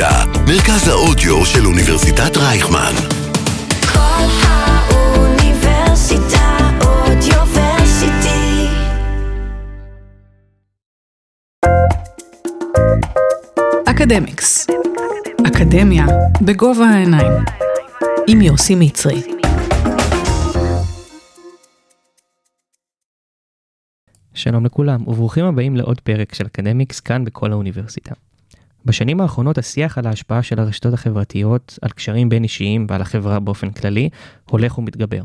האוניברסיטה, מרכז האודיו של אוניברסיטת רייכמן. כל האוניברסיטה אודיוורסיטי. אקדמיקס. אקדמיה בגובה העיניים. עם יוסי מצרי. שלום לכולם, וברוכים הבאים לעוד פרק של אקדמיקס כאן בכל האוניברסיטה. בשנים האחרונות השיח על ההשפעה של הרשתות החברתיות על קשרים בין אישיים ועל החברה באופן כללי הולך ומתגבר.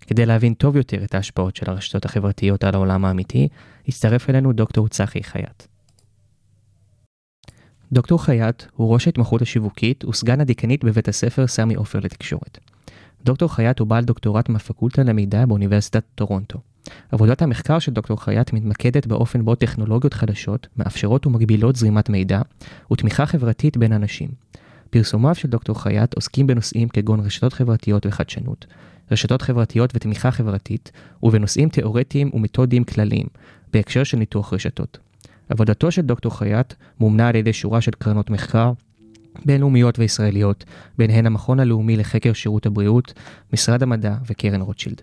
כדי להבין טוב יותר את ההשפעות של הרשתות החברתיות על העולם האמיתי, הצטרף אלינו דוקטור צחי חייט. דוקטור חייט הוא ראש ההתמחות השיווקית וסגן הדיקנית בבית הספר סמי עופר לתקשורת. דוקטור חייט הוא בעל דוקטורט מהפקולטה למידע באוניברסיטת טורונטו. עבודת המחקר של דוקטור חייט מתמקדת באופן בו טכנולוגיות חדשות מאפשרות ומגבילות זרימת מידע ותמיכה חברתית בין אנשים. פרסומיו של דוקטור חייט עוסקים בנושאים כגון רשתות חברתיות וחדשנות, רשתות חברתיות ותמיכה חברתית, ובנושאים תאורטיים ומתודיים כלליים, בהקשר של ניתוח רשתות. עבודתו של דוקטור חייט מומנה על ידי שורה של קרנות מחקר, בינלאומיות וישראליות, ביניהן המכון הלאומי לחקר שירות הבריאות, משרד המדע וקרן רוטשילד.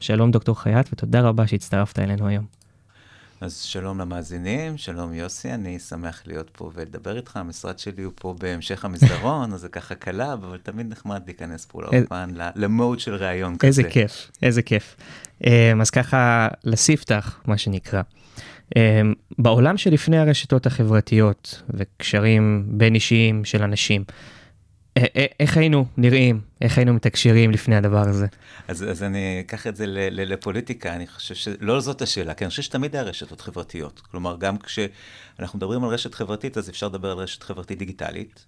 שלום דוקטור חייט ותודה רבה שהצטרפת אלינו היום. אז שלום למאזינים, שלום יוסי, אני שמח להיות פה ולדבר איתך. המשרד שלי הוא פה בהמשך המסדרון, אז זה ככה קרוב, אבל תמיד נחמד להיכנס פה לאולפן, ל mode של ראיון כזה. איזה כיף, איזה כיף. אמ, אז ככה לספתח, מה שנקרא. אמ, בעולם שלפני הרשתות החברתיות וקשרים בין אישיים של אנשים, איך היינו נראים, איך היינו מתקשרים לפני הדבר הזה? אז, אז אני אקח את זה ל, ל, לפוליטיקה, אני חושב שלא זאת השאלה, כי אני חושב שתמיד היה רשתות חברתיות. כלומר, גם כשאנחנו מדברים על רשת חברתית, אז אפשר לדבר על רשת חברתית דיגיטלית,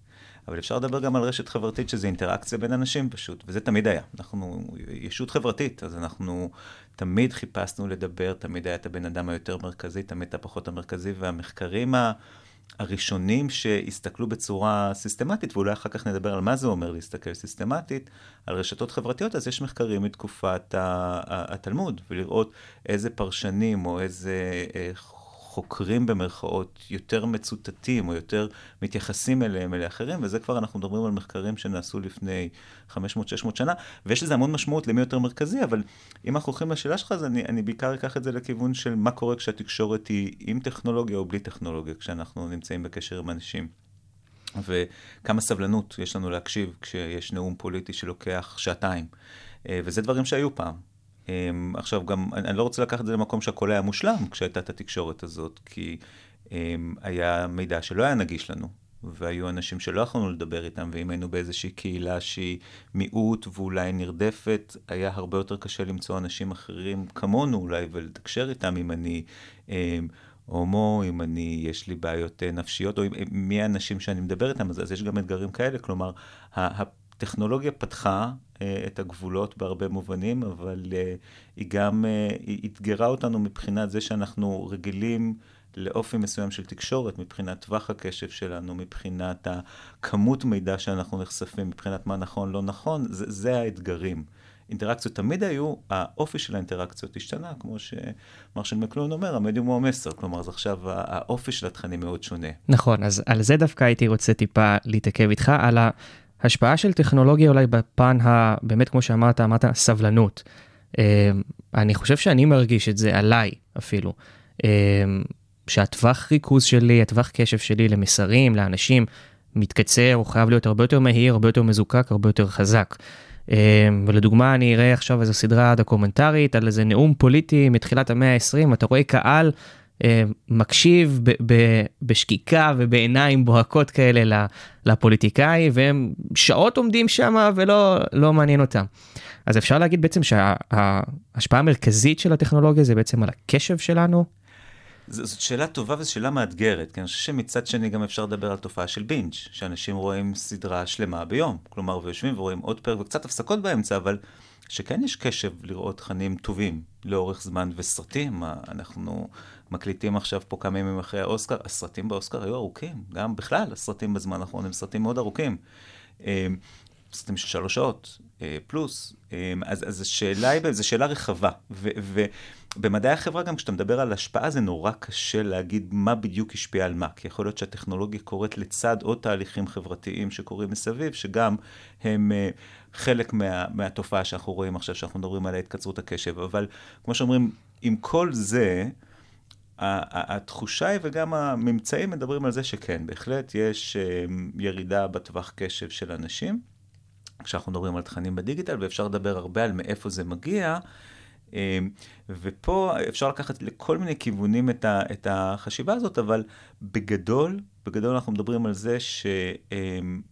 אבל אפשר לדבר גם על רשת חברתית שזה אינטראקציה בין אנשים פשוט, וזה תמיד היה. אנחנו ישות חברתית, אז אנחנו תמיד חיפשנו לדבר, תמיד היה את הבן אדם היותר מרכזי, תמיד את הפחות המרכזי, והמחקרים ה... הראשונים שהסתכלו בצורה סיסטמטית, ואולי אחר כך נדבר על מה זה אומר להסתכל סיסטמטית, על רשתות חברתיות, אז יש מחקרים מתקופת התלמוד, ולראות איזה פרשנים או איזה אה, חוקרים במרכאות יותר מצוטטים או יותר מתייחסים אליהם, אלה אחרים, וזה כבר אנחנו מדברים על מחקרים שנעשו לפני 500-600 שנה, ויש לזה המון משמעות למי יותר מרכזי, אבל אם אנחנו הולכים לשאלה שלך, אז אני, אני בעיקר אקח את זה לכיוון של מה קורה כשהתקשורת היא עם טכנולוגיה או בלי טכנולוגיה, כשאנחנו נמצאים בקשר עם אנשים. וכמה סבלנות יש לנו להקשיב כשיש נאום פוליטי שלוקח שעתיים. אה, וזה דברים שהיו פעם. Um, עכשיו גם, אני, לא רוצה לקחת את זה למקום שהכל היה מושלם כשהייתה את התקשורת הזאת, כי um, היה מידע שלא היה נגיש לנו, והיו אנשים שלא יכולנו לדבר איתם, ואם היינו באיזושהי קהילה שהיא מיעוט ואולי נרדפת, היה הרבה יותר קשה למצוא אנשים אחרים כמונו אולי, ולתקשר איתם אם אני... Um, הומו, אם אני, יש לי בעיות uh, נפשיות, או אם, מי האנשים שאני מדבר איתם, אז, אז יש גם אתגרים כאלה. כלומר, הטכנולוגיה פתחה אה, את הגבולות בהרבה מובנים, אבל אה, היא גם, אה, היא אתגרה אותנו מבחינת זה שאנחנו רגילים לאופי מסוים של תקשורת, מבחינת טווח הקשב שלנו, מבחינת הכמות מידע שאנחנו נחשפים, מבחינת מה נכון, לא נכון, זה, זה האתגרים. אינטראקציות תמיד היו, האופי של האינטראקציות השתנה, כמו שמרשל מקלון אומר, המדיום הוא המסר, כלומר, אז עכשיו האופי של התכנים מאוד שונה. נכון, אז על זה דווקא הייתי רוצה טיפה להתעכב איתך, על ה... השפעה של טכנולוגיה אולי בפן ה... באמת, כמו שאמרת, אמרת, סבלנות. אה, אני חושב שאני מרגיש את זה עליי אפילו. אה, שהטווח ריכוז שלי, הטווח קשב שלי למסרים, לאנשים, מתקצר, הוא חייב להיות הרבה יותר מהיר, הרבה יותר מזוקק, הרבה יותר חזק. אה, ולדוגמה, אני אראה עכשיו איזו סדרה דוקומנטרית על איזה נאום פוליטי מתחילת המאה ה-20, אתה רואה קהל מקשיב ב- ב- בשקיקה ובעיניים בוהקות כאלה לפוליטיקאי, והם שעות עומדים שם ולא לא מעניין אותם. אז אפשר להגיד בעצם שההשפעה המרכזית של הטכנולוגיה זה בעצם על הקשב שלנו. זאת שאלה טובה וזו שאלה מאתגרת, כי אני חושב שמצד שני גם אפשר לדבר על תופעה של בינג', שאנשים רואים סדרה שלמה ביום, כלומר, ויושבים ורואים עוד פרק וקצת הפסקות באמצע, אבל שכן יש קשב לראות תכנים טובים לאורך זמן וסרטים. אנחנו מקליטים עכשיו פה כמה ימים אחרי האוסקר, הסרטים באוסקר היו ארוכים, גם בכלל, הסרטים בזמן האחרון הם סרטים מאוד ארוכים. אמ, סרטים של שלוש שעות אה, פלוס. אה, אז, אז השאלה היא, זו שאלה רחבה. ו, ובמדעי החברה גם כשאתה מדבר על השפעה זה נורא קשה להגיד מה בדיוק השפיע על מה. כי יכול להיות שהטכנולוגיה קורית לצד עוד תהליכים חברתיים שקורים מסביב, שגם הם אה, חלק מה, מהתופעה שאנחנו רואים עכשיו, שאנחנו מדברים על התקצרות הקשב. אבל כמו שאומרים, עם כל זה, התחושה היא וגם הממצאים מדברים על זה שכן, בהחלט יש ירידה בטווח קשב של אנשים. כשאנחנו מדברים על תכנים בדיגיטל, ואפשר לדבר הרבה על מאיפה זה מגיע. אמ, ופה אפשר לקחת לכל מיני כיוונים את, החשיבה הזאת, אבל בגדול, בגדול אנחנו מדברים על זה שהיום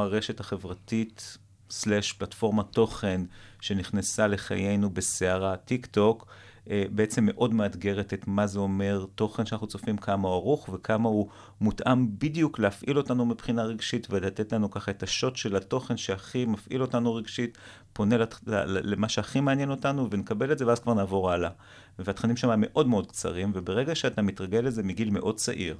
הרשת החברתית, סלאש פלטפורמת תוכן שנכנסה לחיינו בסערה טיק טוק, בעצם מאוד מאתגרת את מה זה אומר תוכן שאנחנו צופים, כמה הוא ארוך וכמה הוא מותאם בדיוק להפעיל אותנו מבחינה רגשית ולתת לנו ככה את השוט של התוכן שהכי מפעיל אותנו רגשית, פונה לת... למה שהכי מעניין אותנו ונקבל את זה ואז כבר נעבור הלאה. והתכנים שם מאוד מאוד קצרים, וברגע שאתה מתרגל לזה מגיל מאוד צעיר,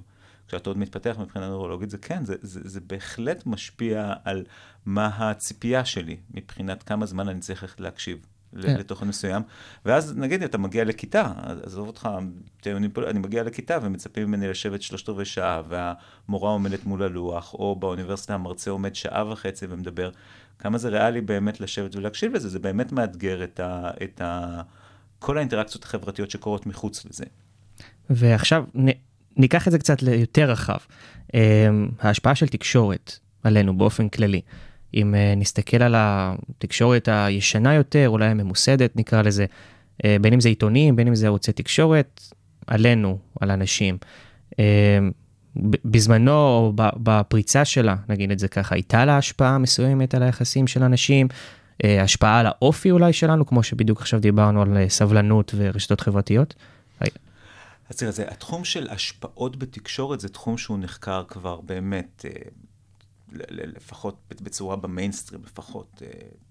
כשאתה עוד מתפתח מבחינה נורולוגית, זה כן, זה, זה, זה בהחלט משפיע על מה הציפייה שלי מבחינת כמה זמן אני צריך להקשיב. כן. לתוכן מסוים, ואז נגיד אתה מגיע לכיתה, עזוב אותך, אני מגיע לכיתה ומצפים ממני לשבת שלושת רבעי שעה, והמורה עומדת מול הלוח, או באוניברסיטה המרצה עומד שעה וחצי ומדבר, כמה זה ריאלי באמת לשבת ולהקשיב לזה, זה באמת מאתגר את, ה, את ה, כל האינטראקציות החברתיות שקורות מחוץ לזה. ועכשיו נ, ניקח את זה קצת ליותר רחב, אמ, ההשפעה של תקשורת עלינו באופן כללי. אם uh, נסתכל על התקשורת הישנה יותר, אולי הממוסדת נקרא לזה, uh, בין אם זה עיתונים, בין אם זה ערוצי תקשורת, עלינו, על אנשים. Uh, בזמנו, בפריצה שלה, נגיד את זה ככה, הייתה לה השפעה מסוימת על היחסים של אנשים, השפעה על האופי אולי שלנו, כמו שבדיוק עכשיו דיברנו על סבלנות ורשתות חברתיות. אז תראה, התחום של השפעות בתקשורת זה תחום שהוא נחקר כבר באמת לפחות בצורה במיינסטרים, לפחות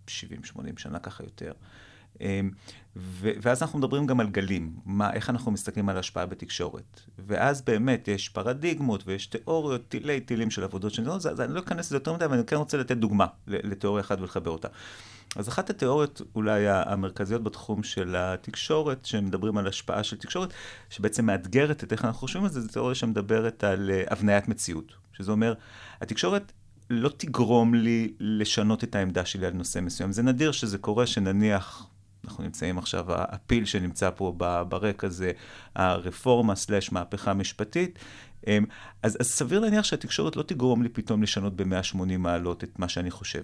70-80 אה, שנה ככה יותר. אמ, ואז אנחנו מדברים גם על גלים, מה, איך אנחנו מסתכלים על השפעה בתקשורת. ואז באמת יש פרדיגמות ויש תיאוריות, טילי טילים של עבודות שאני לא, אני לא אכנס לזה יותר מדי, אבל אני כן רוצה לתת דוגמה לתיאוריה אחת ולחבר אותה. אז אחת התיאוריות אולי המרכזיות בתחום של התקשורת, שמדברים על השפעה של תקשורת, שבעצם מאתגרת את איך אנחנו חושבים על זה, זו תיאוריה שמדברת על אה, הבניית מציאות. שזה אומר, התקשורת לא תגרום לי לשנות את העמדה שלי על נושא מסוים. זה נדיר שזה קורה, שנניח, אנחנו נמצאים עכשיו, הפיל שנמצא פה ברקע זה הרפורמה סלאש מהפכה משפטית. אמ, אז, אז סביר להניח שהתקשורת לא תגרום לי פתאום לשנות ב-180 מעלות את מה שאני חושב.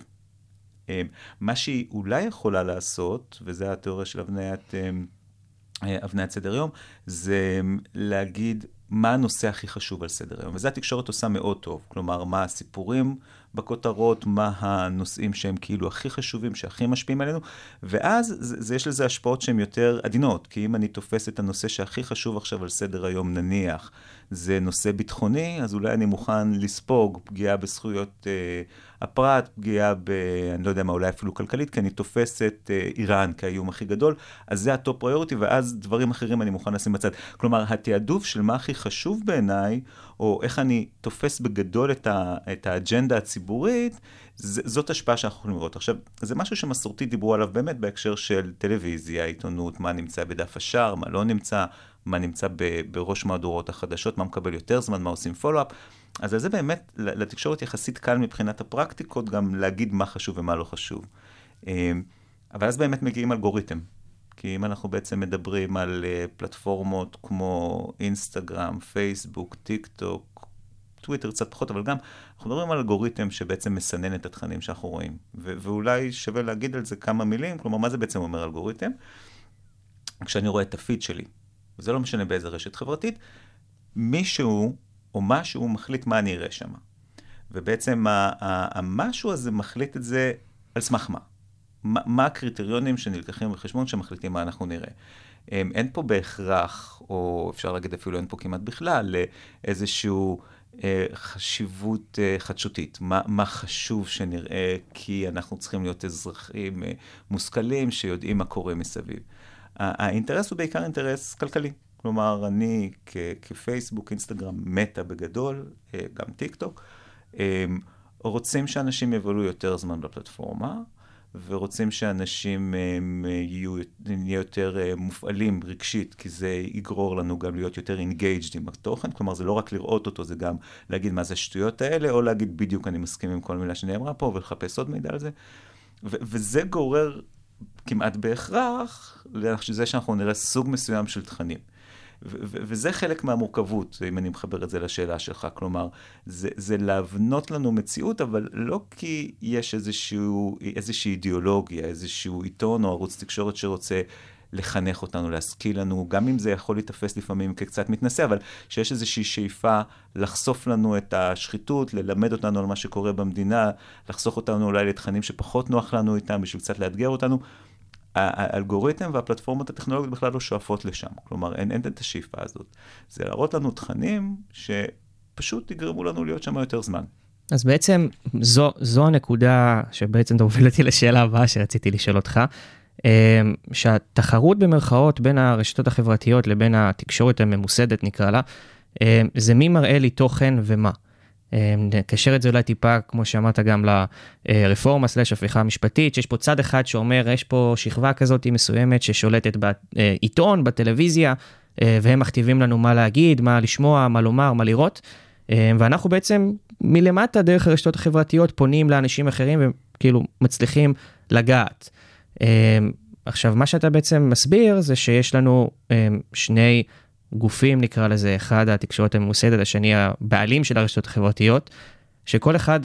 אמ, מה שהיא אולי יכולה לעשות, וזו התיאוריה של הבניית, אמ, אה, הבניית סדר יום, זה להגיד, מה הנושא הכי חשוב על סדר היום. וזה התקשורת עושה מאוד טוב. כלומר, מה הסיפורים בכותרות, מה הנושאים שהם כאילו הכי חשובים, שהכי משפיעים עלינו, ואז זה, זה, יש לזה השפעות שהן יותר עדינות. כי אם אני תופס את הנושא שהכי חשוב עכשיו על סדר היום, נניח, זה נושא ביטחוני, אז אולי אני מוכן לספוג פגיעה בזכויות אה, הפרט, פגיעה ב... אני לא יודע מה, אולי אפילו כלכלית, כי אני תופס את אה, איראן כאיום הכי גדול, אז זה ה top priority, ואז דברים אחרים אני מוכן לשים בצד. כלומר, התעדוף של מה הכי חשוב בעיניי, או איך אני תופס בגדול את, ה, את האג'נדה הציבורית, ז, זאת השפעה שאנחנו יכולים לראות. עכשיו, זה משהו שמסורתית דיברו עליו באמת בהקשר של טלוויזיה, עיתונות, מה נמצא בדף השער, מה לא נמצא, מה נמצא ב, בראש מהדורות החדשות, מה מקבל יותר זמן, מה עושים follow-up. אז זה באמת לתקשורת יחסית קל מבחינת הפרקטיקות גם להגיד מה חשוב ומה לא חשוב. אמ, אבל אז באמת מגיעים לאלגוריתם. כי אם אנחנו בעצם מדברים על אה, פלטפורמות כמו אינסטגרם, פייסבוק, טיק טוק, טוויטר קצת פחות, אבל גם אנחנו מדברים על אלגוריתם שבעצם מסנן את התכנים שאנחנו רואים. ו- ואולי שווה להגיד על זה כמה מילים, כלומר, מה זה בעצם אומר אלגוריתם? כשאני רואה את הפיד שלי, וזה לא משנה באיזה רשת חברתית, מישהו או משהו מחליט מה אני אראה שם. ובעצם המשהו הזה מחליט את זה על סמך מה. מה, מה הקריטריונים שנלקחים בחשבון שמחליטים מה אנחנו נראה. אין פה בהכרח, או אפשר להגיד אפילו אין פה כמעט בכלל, איזשהו אה, חשיבות אה, חדשותית. מה, מה חשוב שנראה כי אנחנו צריכים להיות אזרחים אה, מושכלים שיודעים מה קורה מסביב. האינטרס הוא בעיקר אינטרס כלכלי. כלומר, אני כ- כפייסבוק, אינסטגרם, מטא בגדול, גם טיק טוק, רוצים שאנשים יבלו יותר זמן בפלטפורמה, ורוצים שאנשים הם, יהיו, יהיו יותר אה, מופעלים רגשית, כי זה יגרור לנו גם להיות יותר engaged עם התוכן, כלומר זה לא רק לראות אותו, זה גם להגיד מה זה השטויות האלה, או להגיד בדיוק אני מסכים עם כל מילה שנאמרה פה, ולחפש עוד מידע על זה. ו- וזה גורר כמעט בהכרח לזה שאנחנו נראה סוג מסוים של תכנים. וזה חלק מהמורכבות, אם אני מחבר את זה לשאלה שלך. כלומר, זה, זה להבנות לנו מציאות, אבל לא כי יש איזשהו, איזושהי אידיאולוגיה, איזשהו עיתון או ערוץ תקשורת שרוצה לחנך אותנו, להשכיל לנו, גם אם זה יכול להיתפס לפעמים כקצת מתנשא, אבל שיש איזושהי שאיפה לחשוף לנו את השחיתות, ללמד אותנו על מה שקורה במדינה, לחסוך אותנו אולי לתכנים שפחות נוח לנו איתם, בשביל קצת לאתגר אותנו. האלגוריתם והפלטפורמות הטכנולוגיות בכלל לא שואפות לשם. כלומר, אין, אין את השאיפה הזאת. זה להראות לנו תכנים שפשוט יגרמו לנו להיות שם יותר זמן. אז בעצם זו, זו הנקודה שבעצם תוביל אותי לשאלה הבאה שרציתי לשאול אותך. אה, שהתחרות במרכאות בין הרשתות החברתיות לבין התקשורת הממוסדת נקרא לה, אה, זה מי מראה לי תוכן ומה. אה, נקשר את זה אולי טיפה, כמו שאמרת, גם לרפורמה סלש הפיכה המשפטית, שיש פה צד אחד שאומר, יש פה שכבה כזאת מסוימת ששולטת בעיתון, בטלוויזיה, והם מכתיבים לנו מה להגיד, מה לשמוע, מה לומר, מה לראות. ואנחנו בעצם מלמטה, דרך הרשתות החברתיות, פונים לאנשים אחרים וכאילו מצליחים לגעת. עכשיו, מה שאתה בעצם מסביר זה שיש לנו שני גופים, נקרא לזה, אחד התקשורת הממוסדת, השני הבעלים של הרשתות החברתיות, שכל אחד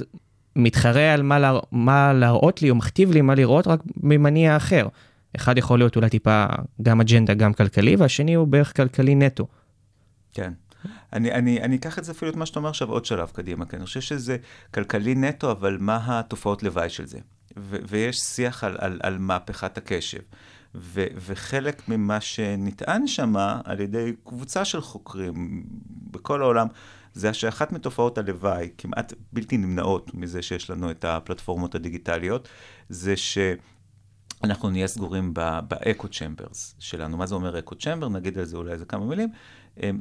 מתחרה על מה, לה, מה להראות לי או מכתיב לי מה לראות רק ממניע אחר. אחד יכול להיות אולי טיפה גם אג'נדה, גם כלכלי, והשני הוא בערך כלכלי נטו. כן. אני, אני, אני אקח את זה אפילו את מה שאתה אומר עכשיו עוד שלב קדימה, כי אני חושב שזה כלכלי נטו, אבל מה התופעות לוואי של זה? ו- ויש שיח על, על, על מהפכת הקשב. ו- וחלק ממה שנטען שם על ידי קבוצה של חוקרים בכל העולם, זה שאחת מתופעות הלוואי, כמעט בלתי נמנעות מזה שיש לנו את הפלטפורמות הדיגיטליות, זה ש... אנחנו נהיה סגורים באקו צ'מברס שלנו. מה זה אומר אקו צ'מבר? נגיד על זה אולי איזה כמה מילים.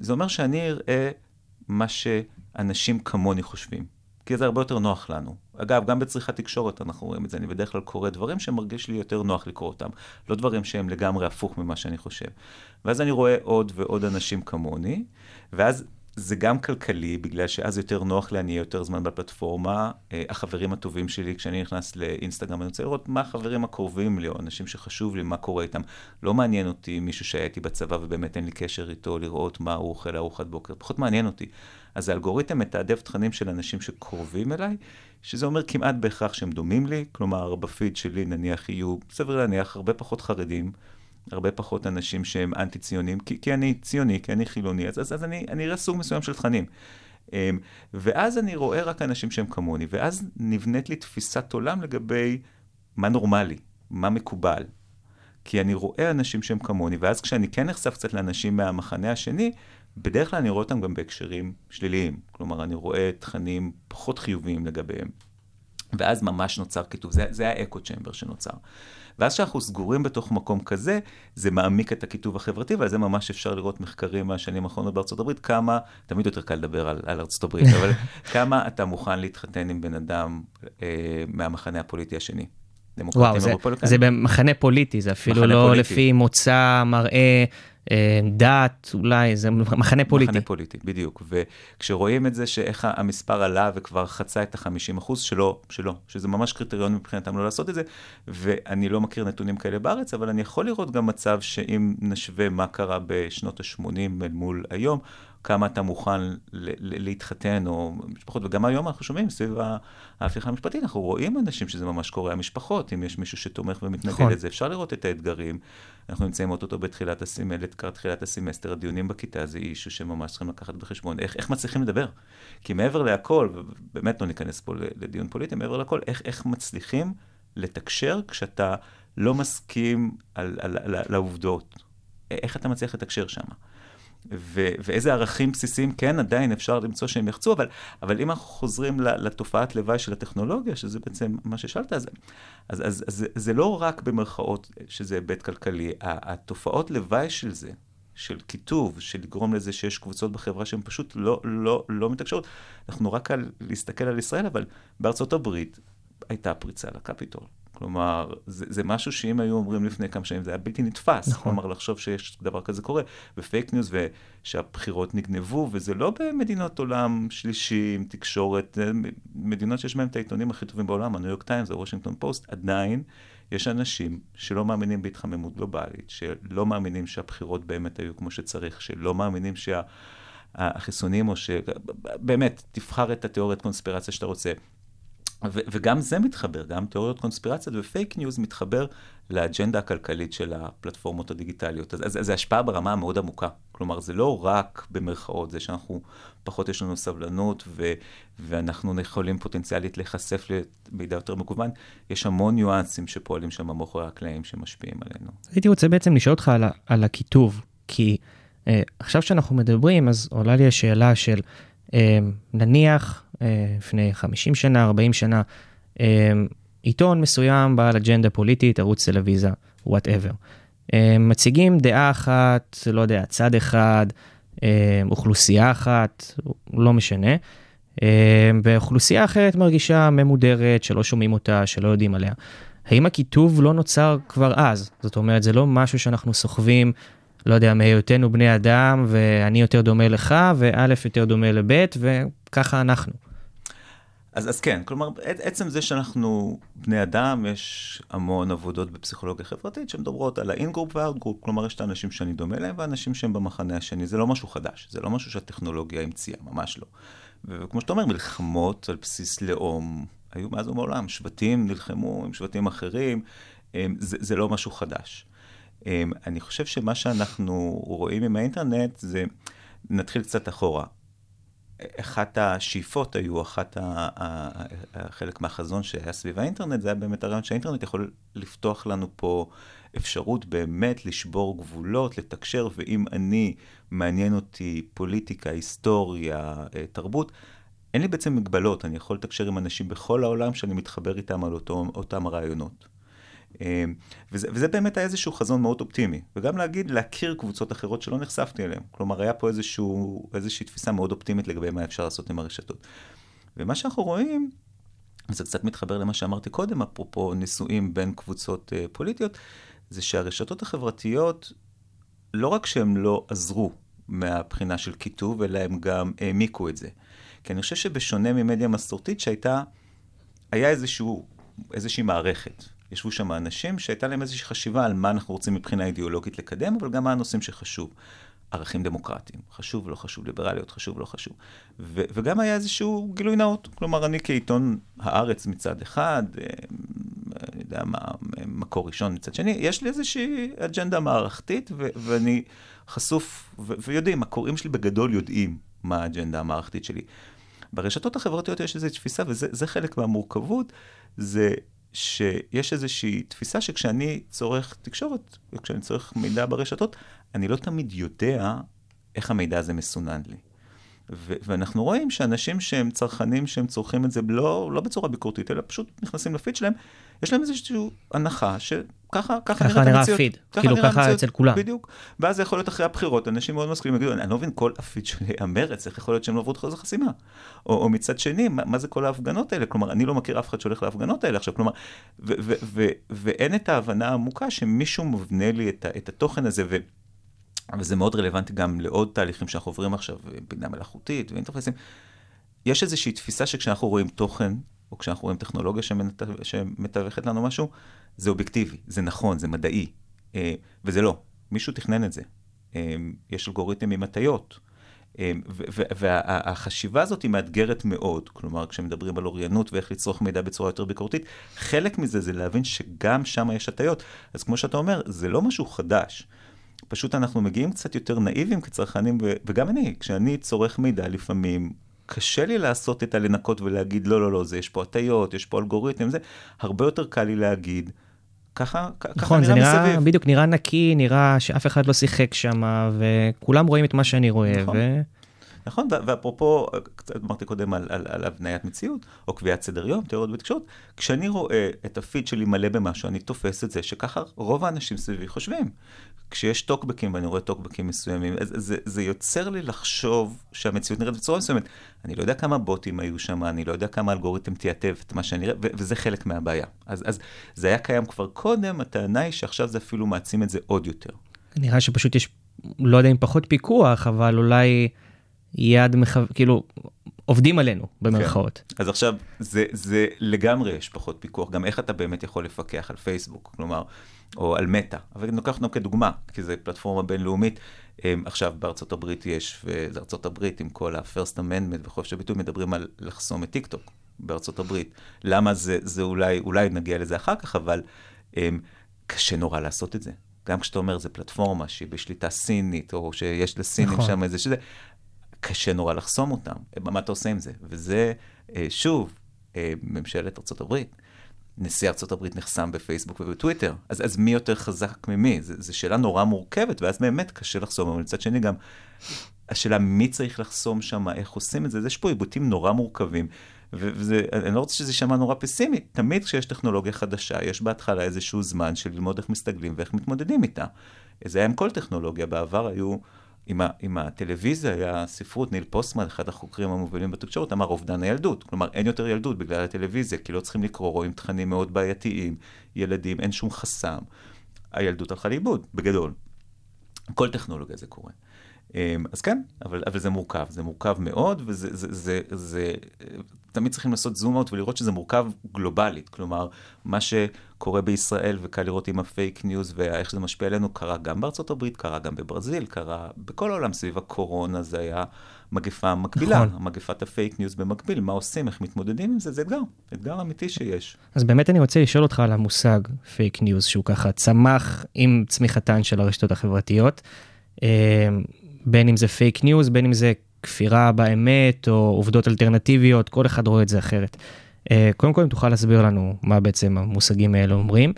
זה אומר שאני אראה מה שאנשים כמוני חושבים. כי זה הרבה יותר נוח לנו. אגב, גם בצריכת תקשורת אנחנו רואים את זה, אני בדרך כלל קורא דברים שמרגיש לי יותר נוח לקרוא אותם, לא דברים שהם לגמרי הפוך ממה שאני חושב. ואז אני רואה עוד ועוד אנשים כמוני, ואז זה גם כלכלי, בגלל שאז יותר נוח לי, אני אהיה יותר זמן בפלטפורמה. אה, החברים הטובים שלי, כשאני נכנס לאינסטגרם, אני רוצה לראות מה החברים הקרובים לי, או אנשים שחשוב לי, מה קורה איתם. לא מעניין אותי מישהו שהייתי בצבא ובאמת אין לי קשר איתו, לראות מה הוא אוכל לארוחת בוקר, פחות מעניין אותי. אז האלגוריתם מתעדף תכנים של אנשים שקרובים אליי, שזה אומר כמעט בהכרח שהם דומים לי, כלומר בפיד שלי נניח יהיו, סביר להניח, הרבה פחות חרדים, הרבה פחות אנשים שהם אנטי-ציונים, כי, כי אני ציוני, כי אני חילוני, אז, אז, אז אני, אני אראה סוג מסוים של תכנים. אמ, ואז אני רואה רק אנשים שהם כמוני, ואז נבנית לי תפיסת עולם לגבי מה נורמלי, מה מקובל. כי אני רואה אנשים שהם כמוני, ואז כשאני כן נחשף קצת לאנשים מהמחנה השני, בדרך כלל אני רואה אותם גם בהקשרים שליליים. כלומר, אני רואה תכנים פחות חיוביים לגביהם. ואז ממש נוצר כיתוב, זה, זה האקו צ'מבר שנוצר. ואז כשאנחנו סגורים בתוך מקום כזה, זה מעמיק את הכיתוב החברתי, ועל זה ממש אפשר לראות מחקרים מהשנים האחרונות בארצות הברית, כמה, תמיד יותר קל לדבר על, על ארצות הברית, אבל כמה אתה מוכן להתחתן עם בן אדם אה, מהמחנה הפוליטי השני. וואו, זה, זה במחנה פוליטי, זה אפילו לא פוליטי. לפי מוצא, מראה, אה, דת, אולי, זה מחנה פוליטי. מחנה פוליטי, בדיוק. וכשרואים את זה שאיך המספר עלה וכבר חצה את ה-50 אחוז, שלא, שלא, שזה ממש קריטריון מבחינתם לא לעשות את זה, ואני לא מכיר נתונים כאלה בארץ, אבל אני יכול לראות גם מצב שאם נשווה מה קרה בשנות ה-80 אל מול היום, כמה אתה מוכן להתחתן, או משפחות, וגם היום אנחנו שומעים סביב ההפיכה המשפטית, אנחנו רואים אנשים שזה ממש קורה, המשפחות, אם יש מישהו שתומך ומתנגד נכון. לזה, אפשר לראות את האתגרים. אנחנו נמצאים אוטוטו בתחילת הסימל, לקראת תחילת הסמסטר, הדיונים בכיתה זה אישו שממש צריכים לקחת בחשבון, איך, איך מצליחים לדבר? כי מעבר להכל, ובאמת לא ניכנס פה לדיון פוליטי, מעבר להכל, איך, איך מצליחים לתקשר כשאתה לא מסכים על, על, על, על העובדות? איך אתה מצליח לתקשר שם? ו- ואיזה ערכים בסיסיים כן עדיין אפשר למצוא שהם יחצו, אבל, אבל אם אנחנו חוזרים לתופעת לוואי של הטכנולוגיה, שזה בעצם מה ששאלת, אז, אז, אז, אז זה לא רק במרכאות שזה היבט כלכלי, התופעות לוואי של זה, של קיטוב, של לגרום לזה שיש קבוצות בחברה שהן פשוט לא, לא, לא מתקשרות. אנחנו רק על להסתכל על ישראל, אבל בארצות הברית הייתה פריצה לקפיטול. כלומר, זה, זה משהו שאם היו אומרים לפני כמה שנים, זה היה בלתי נתפס. נכון. כלומר, לחשוב שיש דבר כזה קורה, ופייק ניוז, ושהבחירות נגנבו, וזה לא במדינות עולם שלישי עם תקשורת, מדינות שיש בהן את העיתונים הכי טובים בעולם, הניו יורק טיימס, הוושינגטון פוסט, עדיין יש אנשים שלא מאמינים בהתחממות גלובלית, שלא מאמינים שהבחירות באמת היו כמו שצריך, שלא מאמינים שה... החיסונים, או ש... באמת, תבחר את התיאוריית קונספירציה שאתה רוצה. ו- וגם זה מתחבר, גם תיאוריות קונספירציות ופייק ניוז מתחבר לאג'נדה הכלכלית של הפלטפורמות הדיגיטליות. אז, אז, זה השפעה ברמה המאוד עמוקה. כלומר, זה לא רק במרכאות, זה שאנחנו, פחות יש לנו סבלנות ו- ואנחנו יכולים פוטנציאלית להיחשף למידע יותר מקוון. יש המון ניואנסים שפועלים שם מאחורי הקלעים שמשפיעים עלינו. הייתי רוצה בעצם לשאול אותך על, על הקיטוב, כי אה, עכשיו שאנחנו מדברים, אז עולה לי השאלה של אה, נניח לפני 50 שנה, 40 שנה, אה, עיתון מסוים בעל אג'נדה פוליטית, ערוץ טלוויזיה, whatever. אה, מציגים דעה אחת, לא יודע, צד אחד, אה, אוכלוסייה אחת, לא משנה. אה, ואוכלוסייה אחרת מרגישה ממודרת, שלא שומעים אותה, שלא יודעים עליה. האם הקיטוב לא נוצר כבר אז? זאת אומרת, זה לא משהו שאנחנו סוחבים, לא יודע, מהיותנו בני אדם, ואני יותר דומה לך, וא' יותר דומה לב', וככה אנחנו. אז, אז כן, כלומר, עצם זה שאנחנו בני אדם, יש המון עבודות בפסיכולוגיה חברתית שמדברות על ה in-group וה out-group, כלומר, יש את האנשים שאני דומה להם ואנשים שהם במחנה השני. זה לא משהו חדש, זה לא משהו שהטכנולוגיה המציאה, ממש לא. וכמו שאתה אומר, מלחמות על בסיס לאום היו מאז ומעולם. שבטים נלחמו עם שבטים אחרים, זה, זה לא משהו חדש. אני חושב שמה שאנחנו רואים עם האינטרנט זה, נתחיל קצת אחורה. אחת השאיפות היו, אחת ה, חלק מהחזון שהיה סביב האינטרנט, זה היה באמת הרעיון שהאינטרנט יכול לפתוח לנו פה אפשרות באמת לשבור גבולות, לתקשר, ואם אני, מעניין אותי פוליטיקה, היסטוריה, אה, תרבות, אין לי בעצם מגבלות, אני יכול לתקשר עם אנשים בכל העולם שאני מתחבר איתם על אותו, אותם הרעיונות. אמ, וזה, וזה באמת היה איזשהו חזון מאוד אופטימי. וגם להגיד, להכיר קבוצות אחרות שלא נחשפתי אליהן. כלומר, היה פה איזשהו, איזושהי תפיסה מאוד אופטימית לגבי מה אפשר לעשות עם הרשתות. ומה שאנחנו רואים, וזה קצת מתחבר למה שאמרתי קודם, אפרופו נישואים בין קבוצות uh, פוליטיות, זה שהרשתות החברתיות, לא רק שהן לא עזרו מהבחינה של קיטוב, אלא הם גם העמיקו את זה. כי אני חושב שבשונה ממדיה מסורתית שהייתה, היה איזשהו, איזושהי מערכת. ישבו שם אנשים שהייתה להם איזושהי חשיבה על מה אנחנו רוצים מבחינה אידיאולוגית לקדם, אבל גם מה הנושאים שחשוב. ערכים דמוקרטיים, חשוב, לא חשוב, ליברליות, חשוב, לא חשוב. ו- וגם היה איזשהו גילוי נאות. כלומר, אני כעיתון הארץ מצד אחד, אה, אני יודע מה, מקור ראשון מצד שני, יש לי איזושהי אג'נדה מערכתית, ו- ואני חשוף, ו- ויודעים, הקוראים שלי בגדול יודעים מה האג'נדה המערכתית שלי. ברשתות החברתיות יש איזו תפיסה, וזה חלק מהמורכבות, זה שיש איזושהי תפיסה שכשאני צורך תקשורת, וכשאני צורך מידע ברשתות, אני לא תמיד יודע איך המידע הזה מסונן לי. ו- ואנחנו רואים שאנשים שהם צרכנים, שהם צורכים את זה לא, לא בצורה ביקורתית, אלא פשוט נכנסים לפיד שלהם, יש להם איזושהי הנחה שככה ככה ככה נראית נראה המציאות. הפיד, ככה כאילו נראה ככה המציאות, אצל כולם. בדיוק. ואז זה יכול להיות אחרי הבחירות, אנשים מאוד מסכימים, יגידו, אני לא מבין, כל הפיד שלי היה מרץ, איך יכול להיות שהם לא עברו את אחוז החסימה? או, או מצד שני, מה, מה זה כל ההפגנות האלה? כלומר, אני לא מכיר אף אחד שהולך להפגנות האלה עכשיו, כלומר, ו- ו- ו- ואין את ההבנה העמוקה שמישהו מבנה לי את, את התוכן הזה, ו... וזה מאוד רלוונטי גם לעוד תהליכים שאנחנו עוברים עכשיו, בינה מלאכותית ואינטרפסים. יש איזושהי תפיסה שכשאנחנו רואים תוכן, או כשאנחנו רואים טכנולוגיה שמתו- שמתווכת לנו משהו, זה אובייקטיבי, זה נכון, זה מדעי. אה, וזה לא, מישהו תכנן את זה. אה, יש אלגוריתם עם הטיות. אה, והחשיבה הזאת היא מאתגרת מאוד, כלומר, כשמדברים על אוריינות ואיך לצרוך מידע בצורה יותר ביקורתית, חלק מזה זה להבין שגם שם יש הטיות. אז כמו שאתה אומר, זה לא משהו חדש. פשוט אנחנו מגיעים קצת יותר נאיבים כצרכנים, וגם אני, כשאני צורך מידע לפעמים, קשה לי לעשות את הלנקות ולהגיד, לא, לא, לא, זה יש פה הטיות, יש פה אלגוריתם, זה, הרבה יותר קל לי להגיד, ככה, ככה נכון, זה נראה נראה, מסביב. בדיוק, נראה נקי, נראה שאף אחד לא שיחק שם, וכולם רואים את מה שאני רואה, נכון. ו... נכון, ואפרופו, קצת אמרתי קודם על, על, על הבניית מציאות, או קביעת סדר יום, תיאוריות בתקשורת, כשאני רואה את הפיד שלי מלא במשהו, אני תופס את זה שככה רוב האנשים סביבי חושבים. כשיש טוקבקים ואני רואה טוקבקים מסוימים, אז זה, זה יוצר לי לחשוב שהמציאות נראית בצורה מסוימת. אני לא יודע כמה בוטים היו שם, אני לא יודע כמה אלגוריתם תייתב את מה שאני רואה, וזה חלק מהבעיה. אז, אז זה היה קיים כבר קודם, הטענה היא שעכשיו זה אפילו מעצים את זה עוד יותר. נראה שפשוט יש, לא יודע אם פחות פיקוח, אבל אולי יד מחו... כאילו, עובדים עלינו, במרכאות. כן. אז עכשיו, זה, זה לגמרי יש פחות פיקוח, גם איך אתה באמת יכול לפקח על פייסבוק, כלומר, או על מטא. אבל אני לוקח אותנו כדוגמה, כי זו פלטפורמה בינלאומית. אמ, עכשיו בארצות הברית יש, וזה ארצות הברית עם כל ה-first amendment וחופש הביטוי, מדברים על לחסום את טיק טוק בארצות הברית. למה זה, זה אולי, אולי נגיע לזה אחר כך, אבל אמ, קשה נורא לעשות את זה. גם כשאתה אומר, זו פלטפורמה שהיא בשליטה סינית, או שיש לסינים נכון. שם איזה שזה, קשה נורא לחסום אותם. מה אתה עושה עם זה? וזה, אה, שוב, אה, ממשלת ארה"ב. נשיא הברית נחסם בפייסבוק ובטוויטר. אז, אז מי יותר חזק ממי? זו שאלה נורא מורכבת, ואז באמת קשה לחסום. אבל מצד שני גם, השאלה מי צריך לחסום שם, איך עושים את זה, יש פה עיבותים נורא מורכבים. ו- וזה, אני לא רוצה שזה יישמע נורא פסימי. תמיד כשיש טכנולוגיה חדשה, יש בהתחלה איזשהו זמן של ללמוד איך מסתגלים ואיך מתמודדים איתה. זה היה עם כל טכנולוגיה. בעבר היו, עם, ה- עם הטלוויזיה היה ספרות, ניל פוסטמן, אחד החוקרים המובילים בתקשורת, אמר אובדן הילדות. כלומר, אין יותר ילדות בגלל הטלוויזיה, כי לא צריכים לקרוא, רואים תכנים מאוד בעייתיים, ילדים, אין שום חסם. הילדות הלכה לאיבוד, בגדול. כל טכנולוגיה זה קורה. אמ, אז כן, אבל, אבל זה מורכב, זה מורכב מאוד, וזה, זה, זה, זה, תמיד צריכים לעשות zoom out ולראות שזה מורכב גלובלית. כלומר, מה שקורה בישראל, וקל לראות עם הפייק ניוז ואיך שזה משפיע עלינו, קרה גם בארצות הברית, קרה גם בברזיל, קרה בכל העולם סביב הקורונה, זה היה מגפה מקבילה, נכון. מגפת הפייק ניוז במקביל, מה עושים, איך מתמודדים עם זה, זה אתגר, אתגר אמיתי שיש. אז באמת אני רוצה לשאול אותך על המושג פייק ניוז, שהוא ככה צמח עם צמיחתן של הרשתות החברתיות. אה, בין אם זה פייק ניוז, בין אם זה כפירה באמת, או עובדות אלטרנטיביות, כל אחד רואה את זה אחרת. אה, קודם כל, אם תוכל להסביר לנו מה בעצם המושגים האלה אומרים,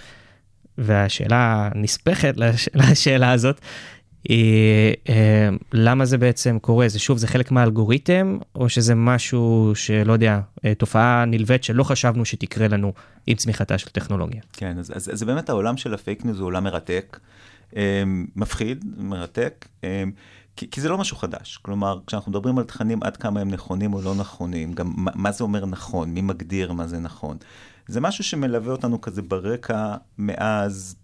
והשאלה הנספחת לש... לשאלה הזאת, היא אה, למה זה בעצם קורה? זה שוב, זה חלק מהאלגוריתם, או שזה משהו שלא יודע, אה, תופעה נלווית שלא חשבנו שתקרה לנו עם צמיחתה של טכנולוגיה? כן, אז, אז, אז באמת העולם של הפייק ניוז הוא עולם מרתק, מפחיד, מרתק, כי, כי זה לא משהו חדש. כלומר, כשאנחנו מדברים על תכנים, עד כמה הם נכונים או לא נכונים, גם מה, מה זה אומר נכון, מי מגדיר מה זה נכון. זה משהו שמלווה אותנו כזה ברקע מאז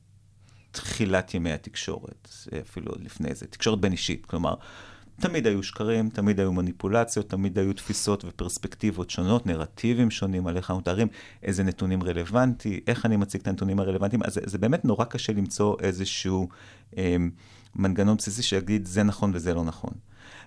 תחילת ימי התקשורת, אפילו עוד לפני זה, תקשורת בין אישית. כלומר, תמיד היו שקרים, תמיד היו מניפולציות, תמיד היו תפיסות ופרספקטיבות שונות, נרטיבים שונים על איך אנחנו מתארים, איזה נתונים רלוונטי, איך אני מציג את הנתונים הרלוונטיים. אז זה, זה באמת נורא קשה למצוא איזשהו אה, מנגנון בסיסי שיגיד זה נכון וזה לא נכון.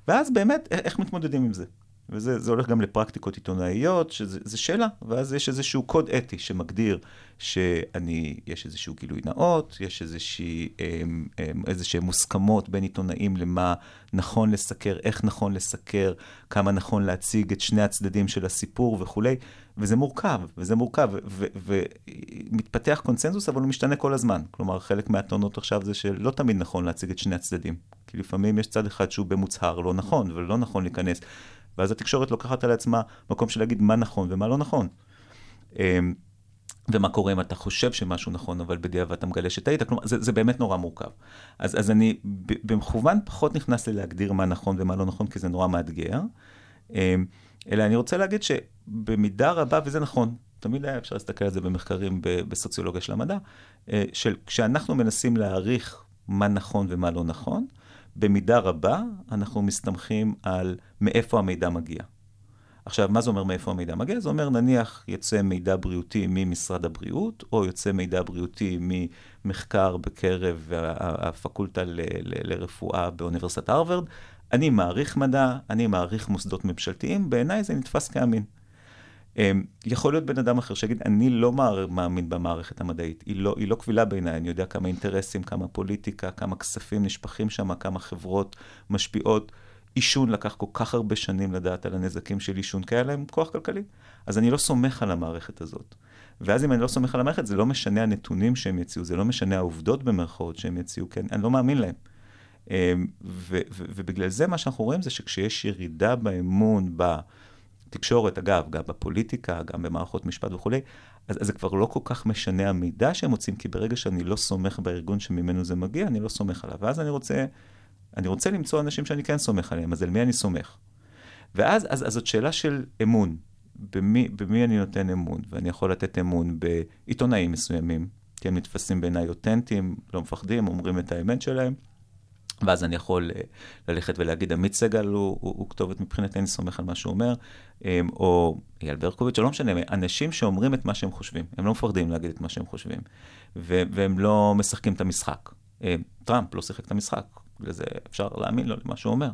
ואז באמת, איך מתמודדים עם זה? וזה זה הולך גם לפרקטיקות עיתונאיות, שזו שאלה, ואז יש איזשהו קוד אתי שמגדיר שאני, יש איזשהו גילוי נאות, יש איזושהי, אמ, אמ, מוסכמות בין עיתונאים למה נכון לסקר, איך נכון לסקר, כמה נכון להציג את שני הצדדים של הסיפור וכולי, וזה מורכב, וזה מורכב, ומתפתח קונצנזוס, אבל הוא משתנה כל הזמן. כלומר, חלק מהטענות עכשיו זה שלא תמיד נכון להציג את שני הצדדים, כי לפעמים יש צד אחד שהוא במוצהר לא נכון, ולא נכון להיכנס. ואז התקשורת לוקחת על עצמה מקום של להגיד מה נכון ומה לא נכון. אמ, ומה קורה אם אתה חושב שמשהו נכון, אבל בדיעבד אתה מגלה שטעית. כלומר, זה, זה באמת נורא מורכב. אז, אז אני במכוון פחות נכנס ללהגדיר מה נכון ומה לא נכון, כי זה נורא מאתגר. אמ, אלא אני רוצה להגיד שבמידה רבה, וזה נכון, תמיד היה אפשר להסתכל על זה במחקרים בסוציולוגיה של המדע, אה, של כשאנחנו מנסים להעריך מה נכון ומה לא נכון, במידה רבה אנחנו מסתמכים על מאיפה המידע מגיע. עכשיו, מה זה אומר מאיפה המידע מגיע? זה אומר, נניח יוצא מידע בריאותי ממשרד הבריאות, או יוצא מידע בריאותי ממחקר בקרב הפקולטה ל- ל- לרפואה באוניברסיטת הרווארד. אני מעריך מדע, אני מעריך מוסדות ממשלתיים, בעיניי זה נתפס כאמין. אמ, יכול להיות בן אדם אחר שיגיד, אני לא מאמין במערכת המדעית, היא לא, היא לא קבילה בעיניי, אני יודע כמה אינטרסים, כמה פוליטיקה, כמה כספים נשפכים שם, כמה חברות משפיעות. עישון לקח כל כך הרבה שנים לדעת על הנזקים של עישון, כי היה להם כוח כלכלי. אז אני לא סומך על המערכת הזאת. ואז אם אני לא סומך על המערכת, זה לא משנה הנתונים שהם יציעו, זה לא משנה העובדות במרכאות שהם יציעו, כי אני, אני לא מאמין להם. אמ, ו- ו- ובגלל זה מה שאנחנו רואים זה שכשיש ירידה באמון בתקשורת, אגב, גם בפוליטיקה, גם במערכות משפט וכולי, אז, אז זה כבר לא כל כך משנה המידע שהם מוצאים, כי ברגע שאני לא סומך בארגון שממנו זה מגיע, אני לא סומך עליו. ואז אני רוצה, אני רוצה למצוא אנשים שאני כן סומך עליהם, אז על מי אני סומך? ואז אז, אז זאת שאלה של אמון. במי, במי אני נותן אמון? ואני יכול לתת אמון בעיתונאים מסוימים, כי הם נתפסים בעיניי אותנטיים, לא מפחדים, אומרים את האמת שלהם. ואז אני יכול אה, ללכת ולהגיד, עמית סגל הוא, הוא, הוא כתובת מבחינתי, אני סומך על מה שהוא אומר, או אייל ברקוביץ', או לא משנה, אנשים שאומרים את מה שהם חושבים, הם לא מפחדים להגיד את מה שהם חושבים, ו- והם לא משחקים את המשחק. אמ, טראמפ לא שיחק את המשחק, לזה אפשר להאמין לו למה שהוא אומר.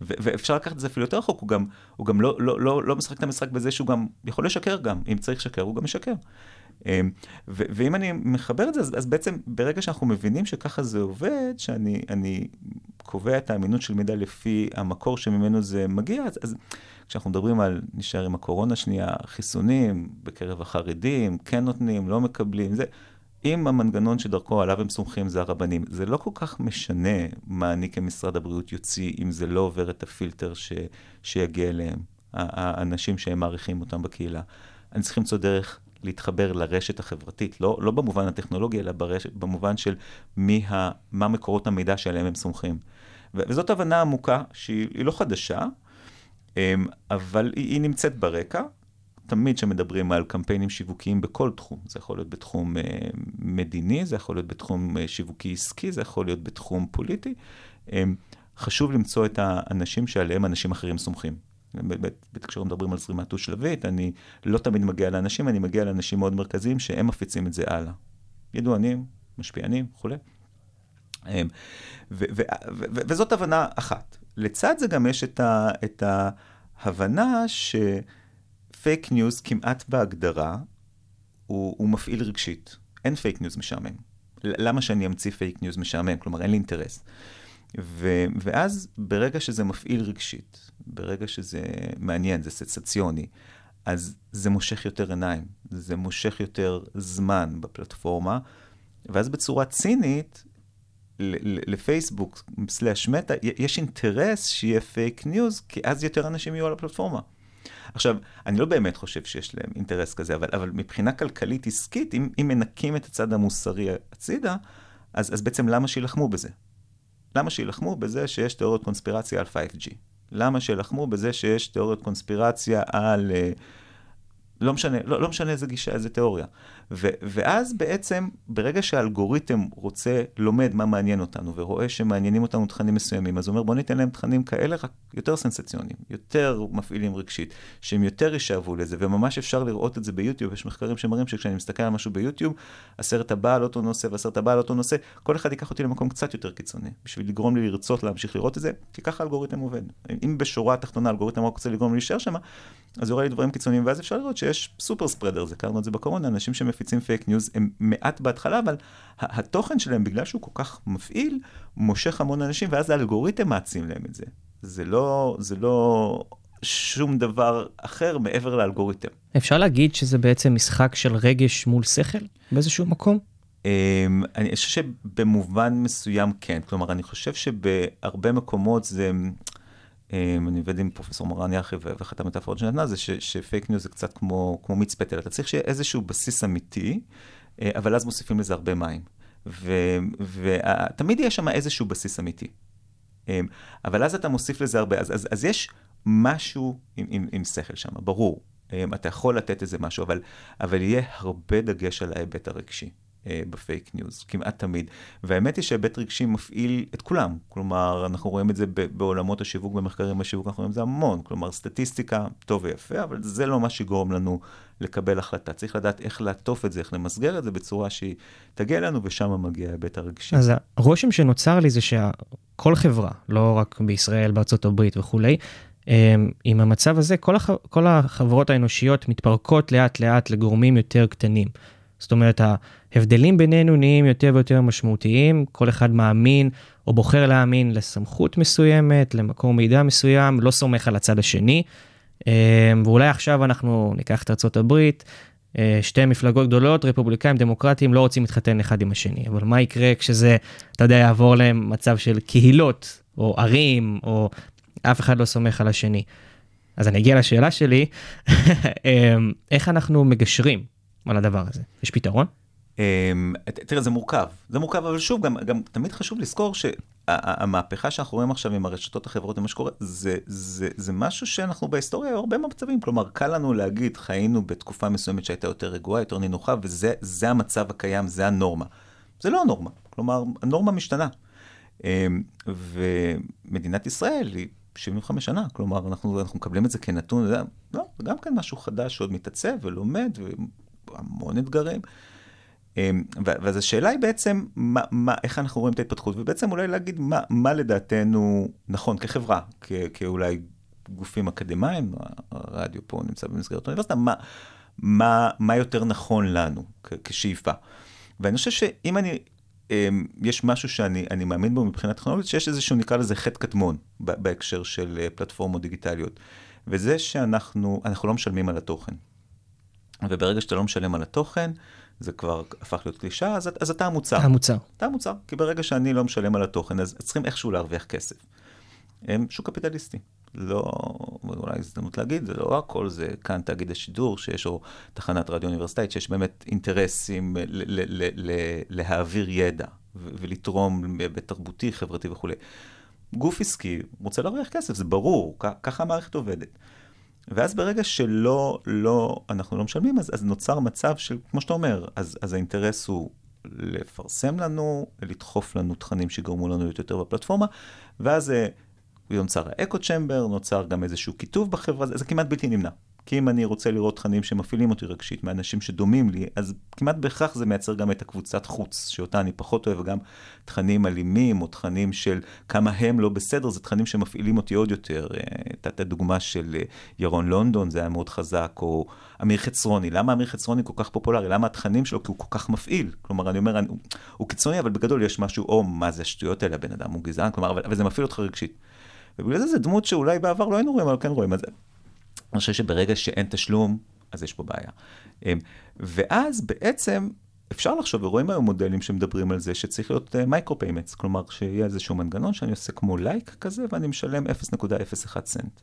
ו- ואפשר לקחת את זה אפילו יותר רחוק, הוא גם, הוא גם לא, לא, לא, לא משחק את המשחק בזה שהוא גם יכול לשקר גם, אם צריך לשקר, הוא גם משקר. אמ, ו- ואם אני מחבר את זה, אז, אז בעצם ברגע שאנחנו מבינים שככה זה עובד, שאני אני קובע את האמינות של מידע לפי המקור שממנו זה מגיע, אז, אז כשאנחנו מדברים על, נשאר עם הקורונה שנייה, חיסונים בקרב החרדים, כן נותנים, לא מקבלים, זה, אם המנגנון שדרכו עליו הם סומכים זה הרבנים, זה לא כל כך משנה מה אני כמשרד הבריאות יוציא, אם זה לא עובר את הפילטר ש, שיגיע אליהם, האנשים שהם מעריכים אותם בקהילה. אני צריך למצוא דרך להתחבר לרשת החברתית, לא, לא במובן הטכנולוגי, אלא ברשת, במובן של מי ה, מה מקורות המידע שעליהם הם סומכים. וזאת הבנה עמוקה שהיא לא חדשה, אבל היא, היא נמצאת ברקע. תמיד כשמדברים על קמפיינים שיווקיים בכל תחום, זה יכול להיות בתחום אה, מדיני, זה יכול להיות בתחום אה, שיווקי עסקי, זה יכול להיות בתחום פוליטי. אה, חשוב למצוא את האנשים שעליהם אנשים אחרים סומכים. בתקשורת מדברים על זרימה דו-שלבית, אני לא תמיד מגיע לאנשים, אני מגיע לאנשים מאוד מרכזיים שהם מפיצים את זה הלאה. ידוענים, משפיענים וכולי. אמ, וזאת הבנה אחת. לצד זה גם יש את, ה, את ההבנה שפייק ניוז כמעט בהגדרה הוא, הוא מפעיל רגשית. אין פייק ניוז משעמם. למה שאני אמציא פייק ניוז משעמם? כלומר, אין לי אינטרס. ו, ואז ברגע שזה מפעיל רגשית, ברגע שזה מעניין, זה סנסציוני, אז זה מושך יותר עיניים, זה מושך יותר זמן בפלטפורמה, ואז בצורה צינית, לפייסבוק slash מטא, יש אינטרס שיהיה פייק ניוז, כי אז יותר אנשים יהיו על הפלטפורמה. עכשיו, אני לא באמת חושב שיש להם אינטרס כזה, אבל, אבל מבחינה כלכלית עסקית, אם, אם מנקים את הצד המוסרי הצידה, אז, אז בעצם למה שילחמו בזה? למה שילחמו בזה שיש תיאוריות קונספירציה על 5G? למה שילחמו בזה שיש תיאוריות קונספירציה על... Uh, לא משנה, לא, לא משנה איזה גישה, איזה תיאוריה. ו, ואז בעצם, ברגע שהאלגוריתם רוצה, לומד מה מעניין אותנו, ורואה שמעניינים אותנו תכנים מסוימים, אז הוא אומר, בוא ניתן להם תכנים כאלה, רק יותר סנסציוניים, יותר מפעילים רגשית, שהם יותר יישאבו לזה, וממש אפשר לראות את זה ביוטיוב, יש מחקרים שמראים שכשאני מסתכל על משהו ביוטיוב, הסרט הבא על אותו נושא והסרט הבא על אותו נושא, כל אחד ייקח אותי למקום קצת יותר קיצוני, בשביל לגרום לי לרצות להמשיך לראות את זה, כי ככה האלגוריתם עובד. אם בשורה התחתונה האלגוריתם רק רוצה לגרום לי להישאר שם, אז יראה לי דברים קיצוניים, ואז אפשר לראות שיש super spreader, זה קראנו את זה בקורונה, אנשים שמפיצים פייק ניוז הם מעט בהתחלה, אבל התוכן שלהם, בגלל שהוא כל כך מפעיל, מושך המון אנשים, ואז האלגוריתם מעצים להם את זה. זה לא, זה לא שום דבר אחר מעבר לאלגוריתם. אפשר להגיד שזה בעצם משחק של רגש מול שכל באיזשהו מקום? אמ, אני חושב שבמובן מסוים כן. כלומר, אני חושב שבהרבה מקומות זה... אמ, אני עובד עם פרופסור מורן ירחי, ואחת המטאפורות שנתנה זה שפייק ניוז זה קצת כמו, כמו מיץ פטל, אתה צריך שיהיה איזשהו בסיס אמיתי, אה, אבל אז מוסיפים לזה הרבה מים. ותמיד יש שם איזשהו בסיס אמיתי. אמ, אבל אז אתה מוסיף לזה הרבה, אז, אז, אז יש משהו עם, עם, עם שכל שם, ברור. אמ, אתה יכול לתת איזה משהו, אבל, אבל יהיה הרבה דגש על ההיבט הרגשי. אה, בפייק ניוז, כמעט תמיד. והאמת היא שהיבט רגשי מפעיל את כולם. כלומר, אנחנו רואים את זה בעולמות השיווק, במחקרים בשיווק, אנחנו רואים את זה המון. כלומר, סטטיסטיקה, טוב ויפה, אבל זה לא מה שיגרום לנו לקבל החלטה. צריך לדעת איך לעטוף את זה, איך למסגר את זה בצורה שהיא תגיע אלינו, ושם מגיע ההיבט הרגשי. אז הרושם שנוצר לי זה שכל חברה, לא רק בישראל, בארצות הברית וכולי, אמ, עם המצב הזה, כל, הח... כל החברות האנושיות מתפרקות לאט לאט לגורמים יותר קטנים. זאת אומרת, ההבדלים בינינו נהיים יותר ויותר משמעותיים, כל אחד מאמין או בוחר להאמין לסמכות מסוימת, למקור מידע מסוים, לא סומך על הצד השני. אמ, ואולי עכשיו אנחנו ניקח את ארה"ב, אה, שתי מפלגות גדולות, רפובליקאים, דמוקרטים, לא רוצים להתחתן אחד עם השני. אבל מה יקרה כשזה, אתה יודע, יעבור להם מצב של קהילות, או ערים, או אף אחד לא סומך על השני. אז אני אגיע לשאלה שלי, אמ, איך אנחנו מגשרים על הדבר הזה? יש פתרון? אמ, תראה, זה מורכב. זה מורכב, אבל שוב, גם, גם תמיד חשוב לזכור שהמהפכה שאנחנו רואים עכשיו עם הרשתות החברתיות, מה שקורה, זה, זה, זה משהו שאנחנו בהיסטוריה, הרבה מצבים. כלומר, קל לנו להגיד, חיינו בתקופה מסוימת שהייתה יותר רגועה, יותר נינוחה, וזה זה המצב הקיים, זה הנורמה. זה לא הנורמה. כלומר, הנורמה משתנה. אמ, ומדינת ישראל היא 75 שנה, כלומר, אנחנו, אנחנו מקבלים את זה כנתון, לא, זה גם כן משהו חדש שעוד מתעצב ולומד, והמון אתגרים. אמ, ואז השאלה היא בעצם, מה, מה, איך אנחנו רואים את ההתפתחות, ובעצם אולי להגיד מה, מה לדעתנו נכון כחברה, כ- כאולי גופים אקדמיים, הרדיו פה נמצא במסגרת האוניברסיטה, מה, מה, מה יותר נכון לנו כ- כשאיפה. ואני חושב שאם אני, אמ, יש משהו שאני אני מאמין בו מבחינה טכנולוגית, שיש איזשהו, נקרא לזה חטא קדמון, בהקשר של אה, פלטפורמות דיגיטליות. וזה שאנחנו אנחנו לא משלמים על התוכן. וברגע שאתה לא משלם על התוכן, זה כבר הפך להיות קלישה, אז, אז אתה המוצר. המוצר. אתה המוצר, כי ברגע שאני לא משלם על התוכן, אז צריכים איכשהו להרוויח כסף. הם שוק קפיטליסטי. לא, אולי הזדמנות להגיד, זה לא הכל זה כאן תאגיד השידור, שיש או תחנת רדיו אוניברסיטאית, שיש באמת אינטרסים להעביר ידע ולתרום בהיבט תרבותי, חברתי וכולי. גוף עסקי רוצה להרוויח כסף, זה ברור, ככה המערכת עובדת. ואז ברגע שלא, לא, אנחנו לא משלמים, אז, אז נוצר מצב של, כמו שאתה אומר, אז, אז האינטרס הוא לפרסם לנו, לדחוף לנו תכנים שיגרמו לנו להיות יותר בפלטפורמה, ואז אה, נוצר האקו צ'מבר, נוצר גם איזשהו כיתוב בחברה, זה כמעט בלתי נמנע. כי אם אני רוצה לראות תכנים שמפעילים אותי רגשית מאנשים שדומים לי, אז כמעט בהכרח זה מייצר גם את הקבוצת חוץ, שאותה אני פחות אוהב, וגם תכנים אלימים, או תכנים של כמה הם לא בסדר, זה תכנים שמפעילים אותי עוד יותר. אה, הייתה דוגמה של אה, ירון לונדון, זה היה מאוד חזק, או אמיר חצרוני. למה אמיר חצרוני כל כך פופולרי? למה התכנים שלו? כי הוא כל כך מפעיל. כלומר, אני אומר, אני, הוא, הוא קיצוני, אבל בגדול יש משהו, או מה זה השטויות האלה, הבן אדם הוא גזען, כלומר, אבל, אבל זה מפעיל אותך רגשית. ובגלל זה זה דמות שאולי בעבר לא היינו רואים, אבל כן רואים. אז אני חושב שברגע שאין תשלום, אז יש פה בעיה. אמ, ואז בעצם אפשר לחשוב, ורואים היום מודלים שמדברים על זה, שצריך להיות micro payments, כלומר שיהיה איזשהו מנגנון שאני עושה כמו לייק כזה, ואני משלם 0.01 סנט.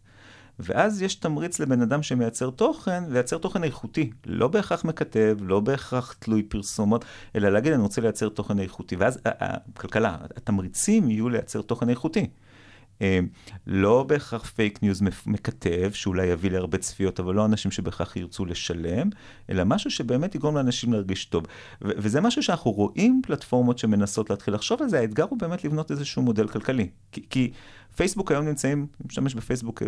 ואז יש תמריץ לבן אדם שמייצר תוכן, לייצר תוכן איכותי. לא בהכרח מקטב, לא בהכרח תלוי פרסומות, אלא להגיד, אני רוצה לייצר תוכן איכותי. ואז הכלכלה, התמריצים יהיו לייצר תוכן איכותי. אה, לא בהכרח פייק ניוז מקטב, שאולי יביא להרבה צפיות, אבל לא אנשים שבהכרח ירצו לשלם, אלא משהו שבאמת יגרום לאנשים להרגיש טוב. וזה משהו שאנחנו רואים פלטפורמות שמנסות להתחיל לחשוב על זה, האתגר הוא באמת לבנות איזשהו מודל כלכלי. כי, כי פייסבוק היום נמצאים, אני משתמש בפייסבוק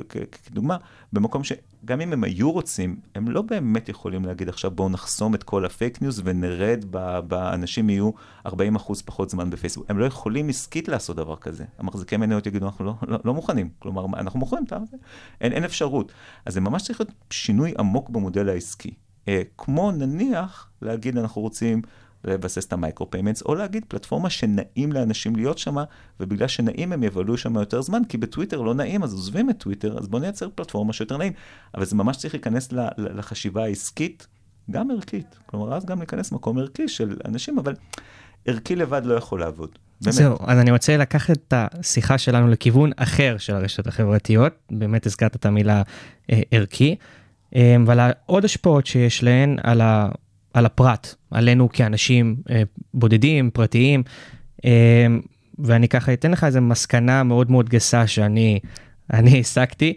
כדוגמה, במקום שגם אם הם היו רוצים, הם לא באמת יכולים להגיד עכשיו בואו נחסום את כל הפייק ניוז ונרד, באנשים יהיו 40% פחות זמן בפייסבוק. הם לא יכולים עסקית לעשות דבר כזה. המחזיקי מניות יגידו, אנחנו לא, לא, לא מוכנים. כלומר, אנחנו מוכרים את זה, אין, אין אפשרות. אז זה ממש צריך להיות שינוי עמוק במודל העסקי. אה, כמו נניח להגיד, אנחנו רוצים לבסס את ה micro payments, או להגיד פלטפורמה שנעים לאנשים להיות שם, ובגלל שנעים הם יבלו שם יותר זמן, כי בטוויטר לא נעים, אז עוזבים את טוויטר, אז בואו נייצר פלטפורמה שיותר נעים. אבל זה ממש צריך להיכנס לחשיבה העסקית, גם ערכית. כלומר, אז גם להיכנס מקום ערכי של אנשים, אבל ערכי לבד לא יכול לעבוד. באמת. זהו, אז אני רוצה לקחת את השיחה שלנו לכיוון אחר של הרשתות החברתיות, באמת הזכרת את המילה אה, ערכי, אה, ועל העוד השפעות שיש להן על, ה, על הפרט, עלינו כאנשים אה, בודדים, פרטיים, אה, ואני ככה אתן לך איזה מסקנה מאוד מאוד גסה שאני אני הסקתי.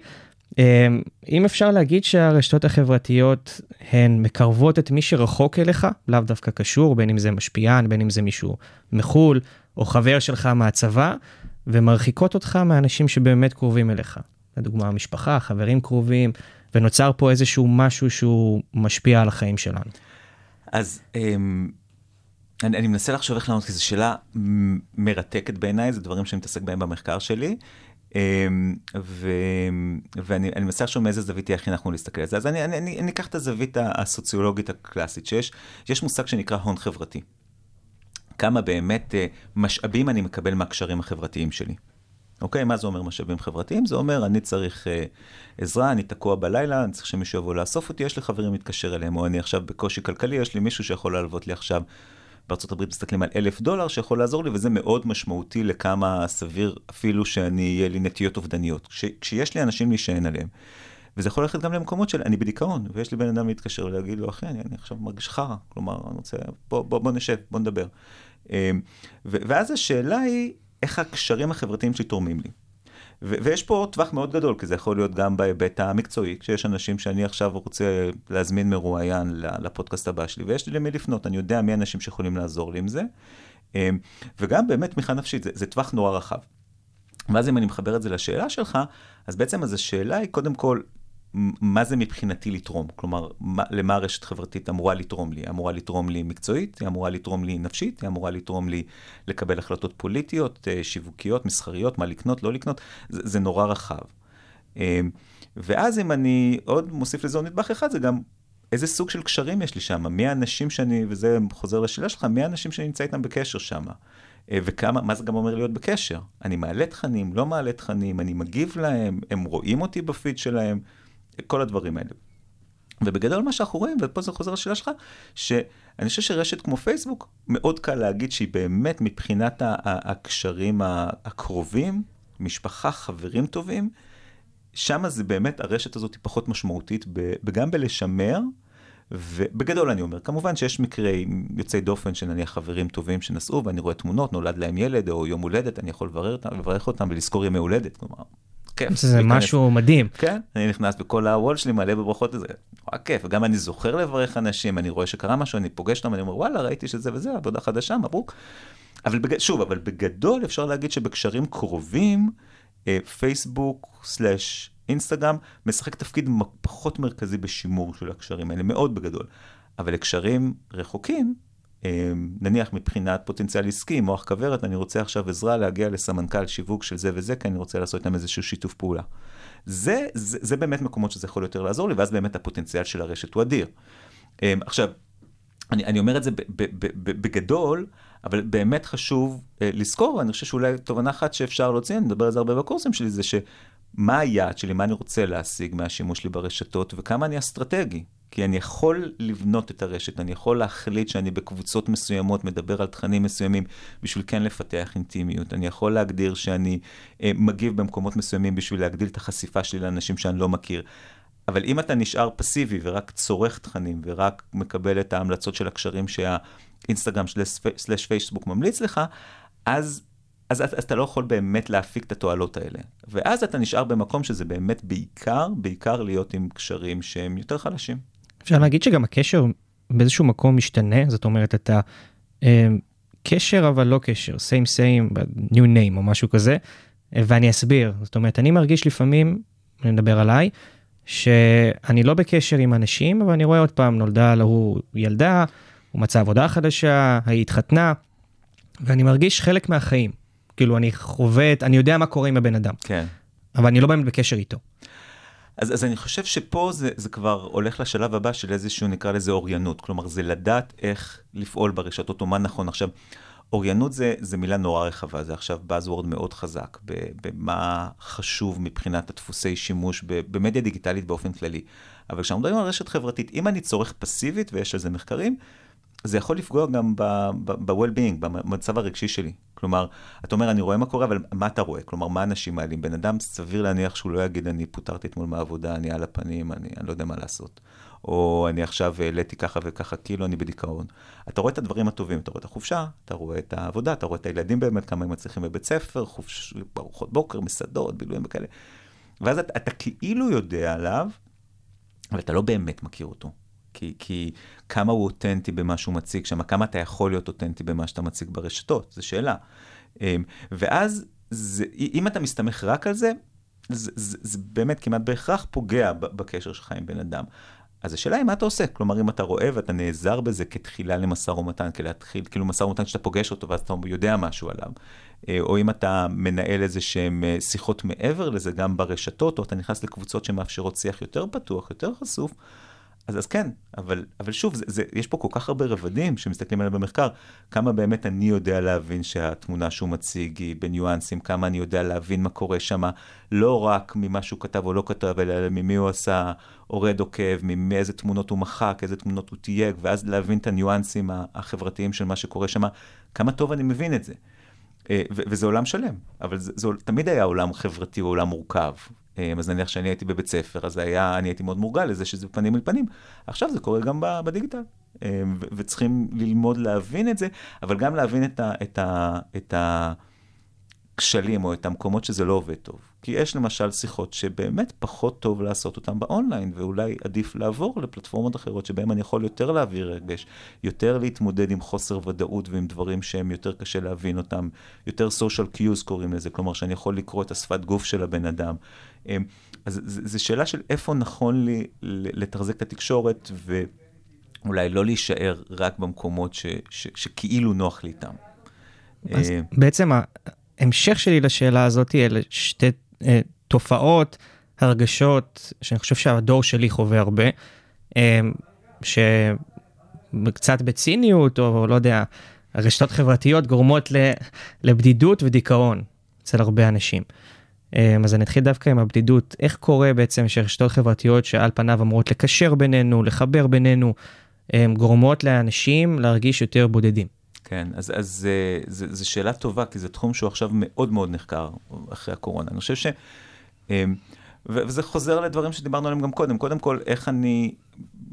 אה, אם אפשר להגיד שהרשתות החברתיות הן מקרבות את מי שרחוק אליך, לאו דווקא קשור, בין אם זה משפיען, בין אם זה מישהו מחו"ל, או חבר שלך מהצבא, ומרחיקות אותך מאנשים שבאמת קרובים אליך. לדוגמה, המשפחה, חברים קרובים, ונוצר פה איזשהו משהו שהוא משפיע על החיים שלנו. אז אמ, אני, אני מנסה לחשוב איך לענות, כי זו שאלה מרתקת בעיניי, זה דברים שאני מתעסק בהם במחקר שלי. אמ, ו, ואני אני מנסה לחשוב מאיזה זווית תהיה הכי נכון להסתכל על זה. אז אני, אני, אני, אני אקח את הזווית הסוציולוגית הקלאסית, שיש יש מושג שנקרא הון חברתי. כמה באמת אה, משאבים אני מקבל מהקשרים החברתיים שלי. אוקיי, מה זה אומר משאבים חברתיים? זה אומר, אני צריך אה, עזרה, אני תקוע בלילה, אני צריך שמישהו יבוא לאסוף אותי, יש לי חברים להתקשר אליהם, או אני עכשיו בקושי כלכלי, יש לי מישהו שיכול להלוות לי עכשיו. הברית מסתכלים על אלף דולר שיכול לעזור לי, וזה מאוד משמעותי לכמה סביר אפילו שאני, יהיה לי נטיות אובדניות. כש, כשיש לי אנשים להישען עליהם. וזה יכול ללכת גם למקומות של אני בדיכאון, ויש לי בן אדם להתקשר ולהגיד לו, אחי, אני, אני עכשיו מרגיש חרא, כלומר, אני רוצה, בוא, בוא, בוא נשב, בוא נדבר. אמ, ואז השאלה היא, איך הקשרים החברתיים שלי תורמים לי. ו- ויש פה טווח מאוד גדול, כי זה יכול להיות גם בהיבט המקצועי, כשיש אנשים שאני עכשיו רוצה להזמין מרואיין לפודקאסט הבא שלי, ויש לי למי לפנות, אני יודע מי האנשים שיכולים לעזור לי עם זה. אמ, וגם באמת תמיכה נפשית, זה, זה טווח נורא רחב. ואז אם אני מחבר את זה לשאלה שלך, אז בעצם אז השאלה היא קודם כל, מה זה מבחינתי לתרום? כלומר, מה, למה הרשת חברתית אמורה לתרום לי? אמורה לתרום לי מקצועית, היא אמורה לתרום לי נפשית, היא אמורה לתרום לי לקבל החלטות פוליטיות, אה, שיווקיות, מסחריות, מה לקנות, לא לקנות, זה, זה נורא רחב. אה, ואז אם אני עוד מוסיף לזה עוד נדבך אחד, זה גם איזה סוג של קשרים יש לי שם, מי האנשים שאני, וזה חוזר לשאלה שלך, מי האנשים שאני נמצא איתם בקשר שם. אה, וכמה, מה זה גם אומר להיות בקשר? אני מעלה תכנים, לא מעלה תכנים, אני מגיב להם, הם רואים אותי בפיד שלהם. כל הדברים האלה. ובגדול מה שאנחנו רואים, ופה זה חוזר לשאלה שלך, שאני חושב שרשת כמו פייסבוק, מאוד קל להגיד שהיא באמת מבחינת הקשרים הקרובים, משפחה, חברים טובים, שם זה באמת, הרשת הזאת היא פחות משמעותית, וגם בלשמר, ובגדול אני אומר, כמובן שיש מקרי יוצאי דופן שנניח חברים טובים שנסעו, ואני רואה תמונות, נולד להם ילד או יום הולדת, אני יכול לברך אותם ולזכור ימי הולדת, כלומר, כיף. זה להיכנס. משהו מדהים. כן, אני נכנס בכל הוול שלי מלא בברכות לזה, נורא כיף, וגם אני זוכר לברך אנשים, אני רואה שקרה משהו, אני פוגש אותם, אני אומר, וואלה, ראיתי שזה וזה, עבודה חדשה, מברוק. אבל בג... שוב, אבל בגדול אפשר להגיד שבקשרים קרובים, אה, פייסבוק סלאש אינסטגרם משחק תפקיד פחות מרכזי בשימור של הקשרים האלה, מאוד בגדול. אבל לקשרים רחוקים, נניח מבחינת פוטנציאל עסקי, מוח כוורת, אני רוצה עכשיו עזרה להגיע לסמנכ"ל שיווק של זה וזה, כי אני רוצה לעשות איתם איזשהו שיתוף פעולה. זה, זה, זה באמת מקומות שזה יכול יותר לעזור לי, ואז באמת הפוטנציאל של הרשת הוא אדיר. אמ, עכשיו, אני, אני אומר את זה ב, ב, ב, ב, בגדול, אבל באמת חשוב אה, לזכור, ואני חושב שאולי תובנה אחת שאפשר להוציא, אני מדבר על זה הרבה בקורסים שלי, זה שמה היעד שלי, מה אני רוצה להשיג מהשימוש שלי ברשתות, וכמה אני אסטרטגי. כי אני יכול לבנות את הרשת, אני יכול להחליט שאני בקבוצות מסוימות מדבר על תכנים מסוימים בשביל כן לפתח אינטימיות. אני יכול להגדיר שאני אה, מגיב במקומות מסוימים בשביל להגדיל את החשיפה שלי לאנשים שאני לא מכיר. אבל אם אתה נשאר פסיבי ורק צורך תכנים ורק מקבל את ההמלצות של הקשרים שהאינסטגרם סלש פייסבוק ממליץ לך, אז, אז, אז, אז אתה לא יכול באמת להפיק את התועלות האלה. ואז אתה נשאר במקום שזה באמת בעיקר, בעיקר להיות עם קשרים שהם יותר חלשים. אפשר להגיד שגם הקשר באיזשהו מקום משתנה, זאת אומרת, אתה אה, קשר אבל לא קשר, same same, new name או משהו כזה, ואני אסביר. זאת אומרת, אני מרגיש לפעמים, אני מדבר עליי, שאני לא בקשר עם אנשים, אבל אני רואה עוד פעם, נולדה להוא ילדה, הוא מצא עבודה חדשה, היא התחתנה, ואני מרגיש חלק מהחיים. כאילו, אני חווה, אני יודע מה קורה עם הבן אדם. כן. אבל אני לא באמת בקשר איתו. אז, אז אני חושב שפה זה, זה כבר הולך לשלב הבא של איזשהו, נקרא לזה אוריינות. כלומר, זה לדעת איך לפעול ברשתות, או מה נכון. עכשיו, אוריינות זה, זה מילה נורא רחבה, זה עכשיו Buzzword מאוד חזק, במה חשוב מבחינת הדפוסי שימוש במדיה דיגיטלית באופן כללי. אבל כשאנחנו מדברים על רשת חברתית, אם אני צורך פסיבית, ויש על זה מחקרים, זה יכול לפגוע גם ב-well-being, במצב הרגשי שלי. כלומר, אתה אומר, אני רואה מה קורה, אבל מה אתה רואה? כלומר, מה אנשים מעלים? בן אדם סביר להניח שהוא לא יגיד, אני פוטרתי אתמול מהעבודה, אני על הפנים, אני, אני לא יודע מה לעשות. או אני עכשיו העליתי ככה וככה, כאילו אני בדיכאון. אתה רואה את הדברים הטובים, אתה רואה את החופשה, אתה רואה את העבודה, אתה רואה את הילדים באמת, כמה הם מצליחים בבית ספר, חופש, ארוחות בוקר, מסעדות, בילויים וכאלה. ואז אתה, אתה כאילו יודע עליו, אבל אתה לא באמת מכיר אותו. כי, כי כמה הוא אותנטי במה שהוא מציג שם, כמה אתה יכול להיות אותנטי במה שאתה מציג ברשתות, זו שאלה. אמ, ואז, זה, אם אתה מסתמך רק על זה, זה, זה, זה באמת כמעט בהכרח פוגע בקשר שלך עם בן אדם. אז השאלה היא מה אתה עושה, כלומר אם אתה רואה ואתה נעזר בזה כתחילה למשא ומתן, כלהתחיל, כאילו משא ומתן שאתה פוגש אותו ואז אתה יודע משהו עליו, אה, או אם אתה מנהל איזה שהן אה, שיחות מעבר לזה גם ברשתות, או אתה נכנס לקבוצות שמאפשרות שיח יותר פתוח, יותר חשוף, אז, אז כן, אבל, אבל שוב, זה, זה, יש פה כל כך הרבה רבדים שמסתכלים עליהם במחקר, כמה באמת אני יודע להבין שהתמונה שהוא מציג היא בניואנסים, כמה אני יודע להבין מה קורה שם, לא רק ממה שהוא כתב או לא כתב, אלא ממי הוא עשה אורד עוקב, מאיזה תמונות הוא מחק, איזה תמונות הוא תייג, ואז להבין את הניואנסים החברתיים של מה שקורה שם, כמה טוב אני מבין את זה. אה, וזה עולם שלם, אבל זה, זה תמיד היה עולם חברתי, עולם מורכב. אה, אז נניח שאני הייתי בבית ספר, אז היה, אני הייתי מאוד מורגל לזה שזה פנים אל פנים. עכשיו זה קורה גם בדיגיטל, ו- וצריכים ללמוד להבין את זה, אבל גם להבין את ה... את ה, את הכשלים או את המקומות שזה לא עובד טוב. כי יש למשל שיחות שבאמת פחות טוב לעשות אותן באונליין, ואולי עדיף לעבור לפלטפורמות אחרות שבהן אני יכול יותר להעביר רגש, יותר להתמודד עם חוסר ודאות ועם דברים שהם יותר קשה להבין אותם, יותר social cues קוראים לזה, כלומר שאני יכול לקרוא את השפת גוף של הבן אדם. אמ, אז זו שאלה של איפה נכון לי לתחזק את התקשורת, ואולי לא להישאר רק במקומות ש, ש, שכאילו נוח לי איתם. אז אה, בעצם ההמשך שלי לשאלה הזאת, אלה שתי אה, תופעות, הרגשות, שאני חושב שהדור שלי חווה הרבה, אה, שקצת בציניות, או לא יודע, הרשתות חברתיות גורמות לבדידות ודיכאון אצל הרבה אנשים. אה, אז אני אתחיל דווקא עם הבדידות. איך קורה בעצם שרשתות חברתיות שעל פניו אמורות לקשר בינינו, לחבר בינינו, אה, גורמות לאנשים להרגיש יותר בודדים? כן, אז, אז אה, זו שאלה טובה, כי זה תחום שהוא עכשיו מאוד מאוד נחקר אחרי הקורונה. אני חושב ש... אה, וזה חוזר לדברים שדיברנו עליהם גם קודם. קודם כל, איך אני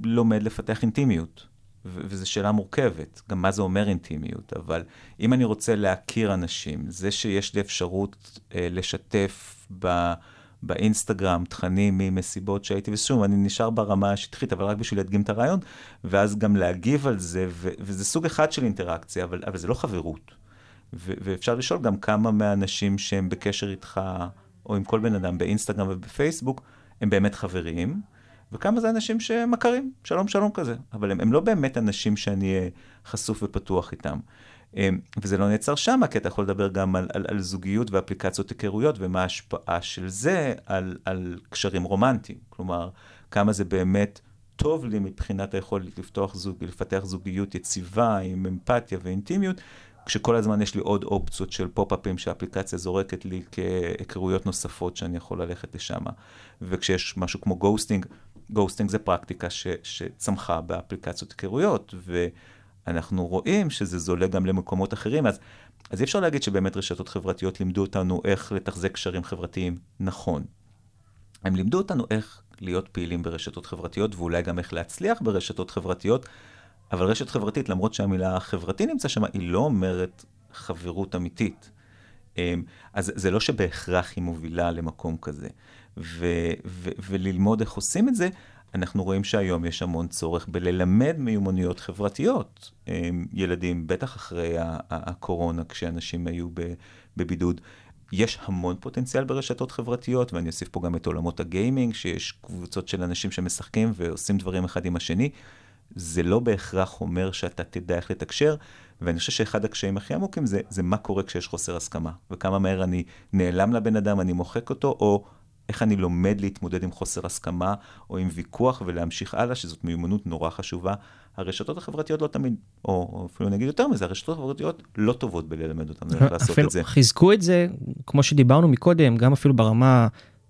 לומד לפתח אינטימיות? וזו שאלה מורכבת, גם מה זה אומר אינטימיות, אבל אם אני רוצה להכיר אנשים, זה שיש לי אפשרות אה, לשתף ב... באינסטגרם תכנים ממסיבות שהייתי, ושוב, אני נשאר ברמה השטחית, אבל רק בשביל להדגים את הרעיון, ואז גם להגיב על זה, ו- וזה סוג אחד של אינטראקציה, אבל, אבל זה לא חברות. ו- ואפשר לשאול גם כמה מהאנשים שהם בקשר איתך, או עם כל בן אדם באינסטגרם ובפייסבוק, הם באמת חברים, וכמה זה אנשים שמכרים, שלום שלום כזה, אבל הם, הם לא באמת אנשים שאני אהיה חשוף ופתוח איתם. אמ, וזה לא נעצר שם, כי אתה יכול לדבר גם על, על, על זוגיות ואפליקציות היכרויות, ומה ההשפעה של זה על, על קשרים רומנטיים. כלומר, כמה זה באמת טוב לי מבחינת היכולת לפתוח זוג, לפתח זוגיות יציבה עם אמפתיה ואינטימיות, כשכל הזמן יש לי עוד אופציות של פופ-אפים שהאפליקציה זורקת לי כהיכרויות נוספות שאני יכול ללכת לשם. וכשיש משהו כמו ghosting, ghosting זה פרקטיקה ש, שצמחה באפליקציות היכרויות, ו... אנחנו רואים שזה זולג גם למקומות אחרים, אז, אז אי אפשר להגיד שבאמת רשתות חברתיות לימדו אותנו איך לתחזק קשרים חברתיים נכון. הם לימדו אותנו איך להיות פעילים ברשתות חברתיות, ואולי גם איך להצליח ברשתות חברתיות, אבל רשת חברתית, למרות שהמילה חברתי נמצא שם, היא לא אומרת חברות אמיתית. אמ, אז זה לא שבהכרח היא מובילה למקום כזה. ו- ו- וללמוד איך עושים את זה, אנחנו רואים שהיום יש המון צורך בללמד מיומנויות חברתיות. ילדים, בטח אחרי הקורונה, כשאנשים היו בבידוד, יש המון פוטנציאל ברשתות חברתיות, ואני אוסיף פה גם את עולמות הגיימינג, שיש קבוצות של אנשים שמשחקים ועושים דברים אחד עם השני. זה לא בהכרח אומר שאתה תדע איך לתקשר, ואני חושב שאחד הקשיים הכי עמוקים זה, זה מה קורה כשיש חוסר הסכמה, וכמה מהר אני נעלם לבן אדם, אני מוחק אותו, או איך אני לומד להתמודד עם חוסר הסכמה או עם ויכוח ולהמשיך הלאה, שזאת מיומנות נורא חשובה. הרשתות החברתיות לא תמיד, או, אפילו נגיד יותר מזה, הרשתות החברתיות לא טובות בללמד אותנו איך לעשות את זה. חיזקו את זה, כמו שדיברנו מקודם, גם אפילו ברמה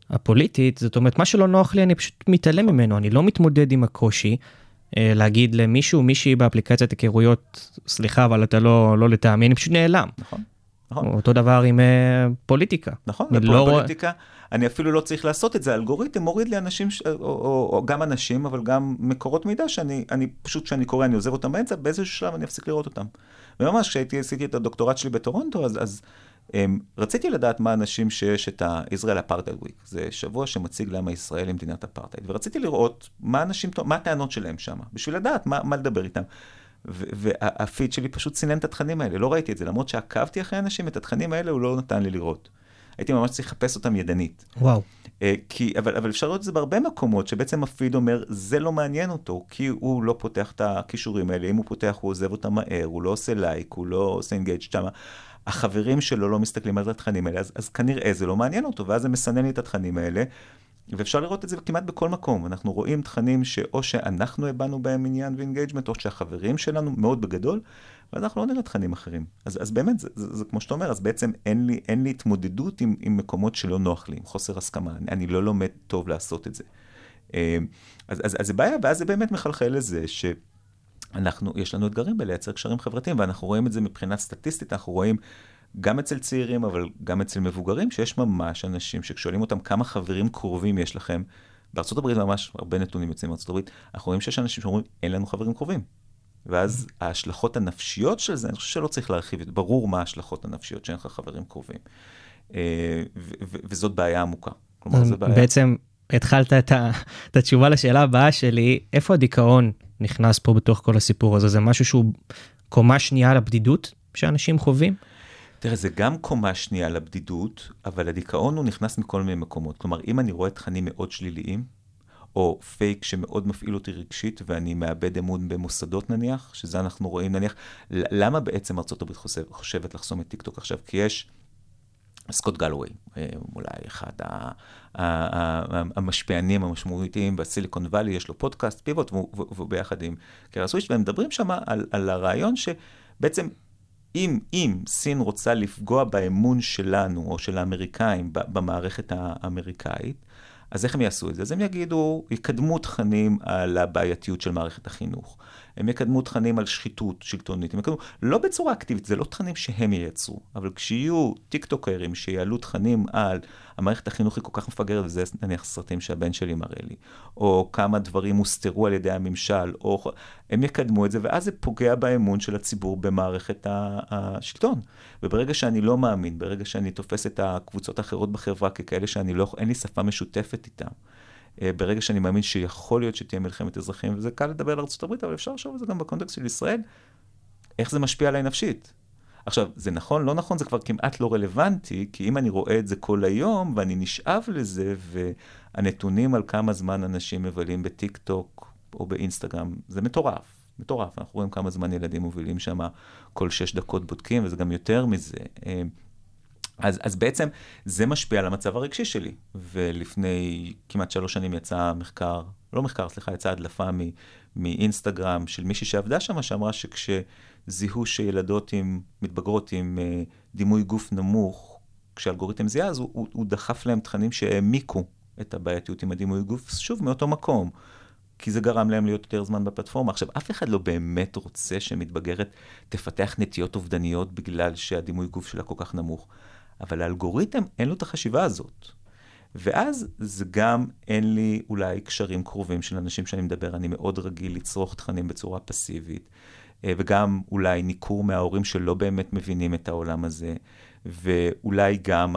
הפוליטית, זאת אומרת, מה שלא נוח לי, אני פשוט מתעלם ממנו, אני לא מתמודד עם הקושי. אה, להגיד למישהו, מישהי באפליקציית היכרויות, סליחה, אבל אתה לא, לא לטעמי, אני פשוט נעלם. נכון. נכון. אותו דבר עם uh, פוליטיקה. נכון, בפוליטיקה, לא... אני אפילו לא צריך לעשות את זה, האלגוריתם מוריד לי אנשים, ש... או, או, או גם אנשים, אבל גם מקורות מידע שאני אני, פשוט כשאני קורא, אני עוזב אותם באמצע, באיזשהו שלב אני אפסיק לראות אותם. וממש כשהייתי, עשיתי את הדוקטורט שלי בטורונטו, אז, אז um, רציתי לדעת מה אנשים שיש את ה-Israel Apartheid Week, זה שבוע שמציג למה ישראל היא מדינת אפרטהייד, ורציתי לראות מה אנשים, מה הטענות שלהם שם, בשביל לדעת מה, מה לדבר איתם. והפיד שלי פשוט סינן את התכנים האלה, לא ראיתי את זה, למרות שעקבתי אחרי אנשים, את התכנים האלה הוא לא נתן לי לראות. הייתי ממש צריך לחפש אותם ידנית. וואו. אה, כי, אבל, אבל אפשר לראות את זה בהרבה מקומות, שבעצם הפיד אומר, זה לא מעניין אותו, כי הוא לא פותח את הקישורים האלה, אם הוא פותח הוא עוזב אותם מהר, הוא לא עושה לייק, הוא לא עושה engage שם. החברים שלו לא מסתכלים על התכנים האלה, אז, אז כנראה זה לא מעניין אותו, ואז זה מסנן לי את התכנים האלה. ואפשר לראות את זה כמעט בכל מקום. אנחנו רואים תכנים שאו שאנחנו הבענו בהם עניין ו engagement, או שהחברים שלנו, מאוד בגדול, ואנחנו לא נראה תכנים אחרים. אז, אז באמת, זה, זה, זה כמו שאתה אומר, אז בעצם אין לי, אין לי התמודדות עם, עם מקומות שלא נוח לי, עם חוסר הסכמה. אני, אני לא לומד טוב לעשות את זה. אה, אז, אז, אז זה בעיה, ואז זה באמת מחלחל לזה ש... אנחנו, יש לנו אתגרים בלייצר קשרים חברתיים, ואנחנו רואים את זה מבחינה סטטיסטית, אנחנו רואים גם אצל צעירים, אבל גם אצל מבוגרים, שיש ממש אנשים שכשואלים אותם כמה חברים קרובים יש לכם, הברית ממש הרבה נתונים יוצאים הברית, אנחנו רואים שיש אנשים שאומרים, אין לנו חברים קרובים. ואז ההשלכות הנפשיות של זה, אני חושב שלא צריך להרחיב, ברור מה ההשלכות הנפשיות שאין לך חברים קרובים. אה, וזאת בעיה עמוקה. כלומר, זו בעיה... בעצם התחלת את, ה, את התשובה לשאלה הבאה שלי, איפה הדיכאון נכנס פה בתוך כל הסיפור הזה? זה משהו שהוא קומה שנייה לבדידות שאנשים חווים? תראה, זה גם קומה שנייה לבדידות, אבל הדיכאון הוא נכנס מכל מיני מקומות. כלומר, אם אני רואה תכנים מאוד שליליים, או פייק שמאוד מפעיל אותי רגשית, ואני מאבד אמון במוסדות נניח, שזה אנחנו רואים נניח, למה בעצם ארה"ב חושב, חושבת לחסום את טיקטוק עכשיו? כי יש סקוט גלווי, אה, אולי אחד המשפיענים המשמעותיים בסיליקון וואלי, יש לו פודקאסט Pivot, והוא ביחד עם קארה סווישר, והם מדברים שם על, על הרעיון שבעצם אם, אם סין רוצה לפגוע באמון שלנו, או של האמריקאים, במערכת האמריקאית, אז איך הם יעשו את זה? אז הם יגידו, יקדמו תכנים על הבעייתיות של מערכת החינוך. הם יקדמו תכנים על שחיתות שלטונית. הם יקדמו, לא בצורה אקטיבית, זה לא תכנים שהם ייצרו, אבל כשיהיו טיקטוקרים שיעלו תכנים על המערכת החינוך היא כל כך מפגרת, וזה נניח סרטים שהבן שלי מראה לי, או כמה דברים הוסתרו על ידי הממשל, או הם יקדמו את זה, ואז זה פוגע באמון של הציבור במערכת השלטון. וברגע שאני לא מאמין, ברגע שאני תופס את הקבוצות האחרות בחברה ככאלה שאני לא, אין לי שפה משותפת איתם. אה, ברגע שאני מאמין שיכול להיות שתהיה מלחמת אזרחים, וזה קל לדבר על ארה"ב, אבל אפשר לחשוב על זה גם בקונטקסט של ישראל, איך זה משפיע עליי נפשית. עכשיו, זה נכון, לא נכון, זה כבר כמעט לא רלוונטי, כי אם אני רואה את זה כל היום, ואני נשאב לזה, והנתונים על כמה זמן אנשים מבלים בטיק טוק או באינסטגרם, זה מטורף, מטורף. אנחנו רואים כמה זמן ילדים מובילים שם, כל שש דקות בודקים, וזה גם יותר מזה. אה, אז, אז בעצם זה משפיע על המצב הרגשי שלי. ולפני כמעט שלוש שנים יצא מחקר, לא מחקר, סליחה, יצאה הדלפה מאינסטגרם של מישהי שעבדה שם, שאמרה שכשזיהו שילדות עם, מתבגרות עם uh, דימוי גוף נמוך, כשאלגוריתם זיהה, אז הוא, הוא, הוא דחף להם תכנים שהעמיקו את הבעייתיות עם הדימוי גוף, שוב, מאותו מקום. כי זה גרם להם להיות יותר זמן בפלטפורמה. עכשיו, אף אחד לא באמת רוצה שמתבגרת תפתח נטיות אובדניות בגלל שהדימוי גוף שלה כל כך נמוך. אבל האלגוריתם אין לו את החשיבה הזאת. ואז זה גם אין לי אולי קשרים קרובים של אנשים שאני מדבר, אני מאוד רגיל לצרוך תכנים בצורה פסיבית, אה, וגם אולי ניכור מההורים שלא באמת מבינים את העולם הזה, ואולי גם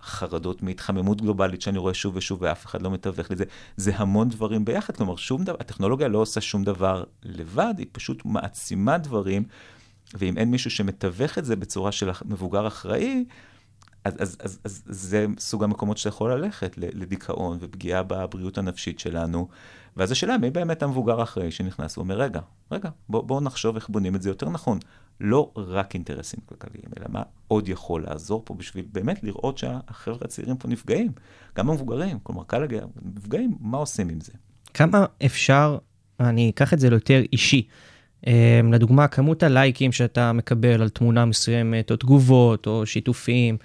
החרדות מהתחממות גלובלית שאני רואה שוב ושוב ואף אחד לא מתווך לזה, זה המון דברים ביחד, כלומר שום דבר, הטכנולוגיה לא עושה שום דבר לבד, היא פשוט מעצימה דברים, ואם אין מישהו שמתווך את זה בצורה של מבוגר אחראי, אז, אז, אז, אז זה סוג המקומות שאתה יכול ללכת, לדיכאון ופגיעה בבריאות הנפשית שלנו. ואז השאלה, מי באמת המבוגר האחראי שנכנס ואומר, רגע, רגע, בואו בוא נחשוב איך בונים את זה יותר נכון. לא רק אינטרסים כלכליים, אלא מה עוד יכול לעזור פה בשביל באמת לראות שהחבר'ה הצעירים פה נפגעים, גם המבוגרים, כלומר, קל להגיע, נפגעים, מה עושים עם זה? כמה אפשר, אני אקח את זה ליותר אישי. אמ, לדוגמה, כמות הלייקים שאתה מקבל על תמונה מסוימת, או תגובות, או שיתופים,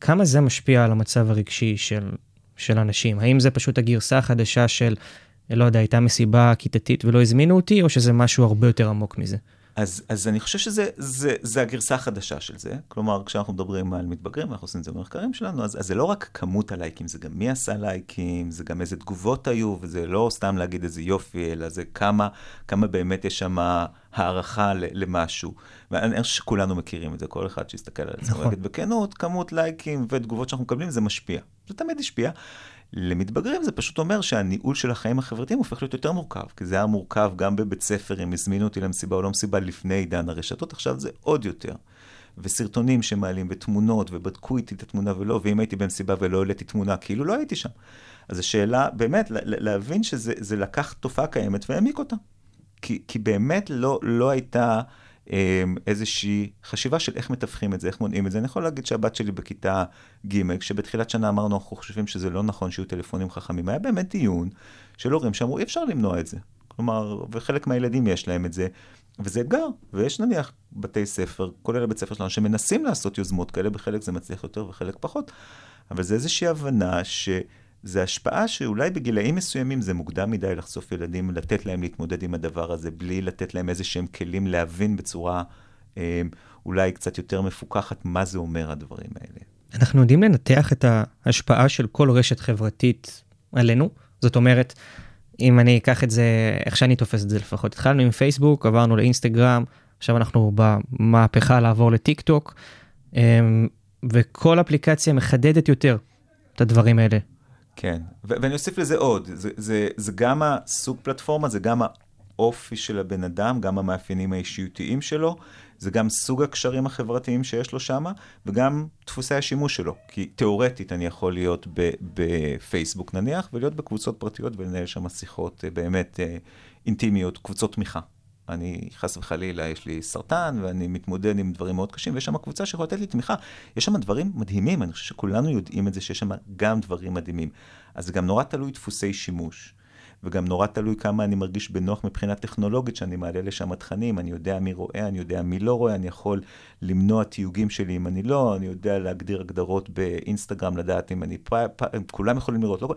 כמה זה משפיע על המצב הרגשי של, של אנשים? האם זה פשוט הגרסה החדשה של, לא יודע, הייתה מסיבה כיתתית ולא הזמינו אותי, או שזה משהו הרבה יותר עמוק מזה? אז, אז אני חושב שזה זה, זה הגרסה החדשה של זה. כלומר, כשאנחנו מדברים על מתבגרים, אנחנו עושים את זה במחקרים שלנו, אז, אז זה לא רק כמות הלייקים, זה גם מי עשה לייקים, זה גם איזה תגובות היו, וזה לא סתם להגיד איזה יופי, אלא זה כמה, כמה באמת יש שם הערכה למשהו. ואני חושב שכולנו מכירים את זה, כל אחד שיסתכל על עצמו, נכון. בכנות, כמות לייקים ותגובות שאנחנו מקבלים, זה משפיע. זה תמיד השפיע. למתבגרים זה פשוט אומר שהניהול של החיים החברתיים הופך להיות יותר מורכב, כי זה היה מורכב גם בבית ספר, אם הזמינו אותי למסיבה או לא מסיבה לפני עידן הרשתות, עכשיו זה עוד יותר. וסרטונים שמעלים, ותמונות, ובדקו איתי את התמונה ולא, ואם הייתי במסיבה ולא העליתי תמונה, כאילו לא הייתי שם. אז השאלה, באמת, להבין שזה לקח תופעה קיימת והעמיק אותה. כי, כי באמת לא, לא הייתה איזושהי חשיבה של איך מתווכים את זה, איך מונעים את זה. אני יכול להגיד שהבת שלי בכיתה ג', כשבתחילת שנה אמרנו, אנחנו חושבים שזה לא נכון שיהיו טלפונים חכמים, היה באמת דיון של הורים שאמרו, אי אפשר למנוע את זה. כלומר, וחלק מהילדים יש להם את זה, וזה אתגר. ויש נניח בתי ספר, כולל הבית ספר שלנו, שמנסים לעשות יוזמות כאלה, בחלק זה מצליח יותר וחלק פחות, אבל זה איזושהי הבנה ש... זה השפעה שאולי בגילאים מסוימים זה מוקדם מדי לחשוף ילדים, לתת להם להתמודד עם הדבר הזה, בלי לתת להם איזה שהם כלים להבין בצורה אה, אולי קצת יותר מפוקחת מה זה אומר הדברים האלה. אנחנו יודעים לנתח את ההשפעה של כל רשת חברתית עלינו? זאת אומרת, אם אני אקח את זה, איך שאני תופס את זה לפחות, התחלנו עם פייסבוק, עברנו לאינסטגרם, עכשיו אנחנו במהפכה לעבור לטיק טוק, אה, וכל אפליקציה מחדדת יותר את הדברים האלה. כן, ו- ואני אוסיף לזה עוד, זה, זה, זה גם הסוג פלטפורמה, זה גם האופי של הבן אדם, גם המאפיינים האישיותיים שלו, זה גם סוג הקשרים החברתיים שיש לו שם, וגם דפוסי השימוש שלו. כי תיאורטית אני יכול להיות בפייסבוק נניח, ולהיות בקבוצות פרטיות ולנהל שם שיחות אה, באמת אה, אינטימיות, קבוצות תמיכה. אני חס וחלילה, יש לי סרטן, ואני מתמודד עם דברים מאוד קשים, ויש שם קבוצה שיכולה לתת לי תמיכה. יש שם דברים מדהימים, אני חושב שכולנו יודעים את זה, שיש שם גם דברים מדהימים. אז זה גם נורא תלוי דפוסי שימוש. וגם נורא תלוי כמה אני מרגיש בנוח מבחינה טכנולוגית, שאני מעלה לשם תכנים, אני יודע מי רואה, אני יודע מי לא רואה, אני יכול למנוע תיוגים שלי אם אני לא, אני יודע להגדיר הגדרות באינסטגרם, לדעת אם אני, פ, פ, כולם יכולים לראות, לא,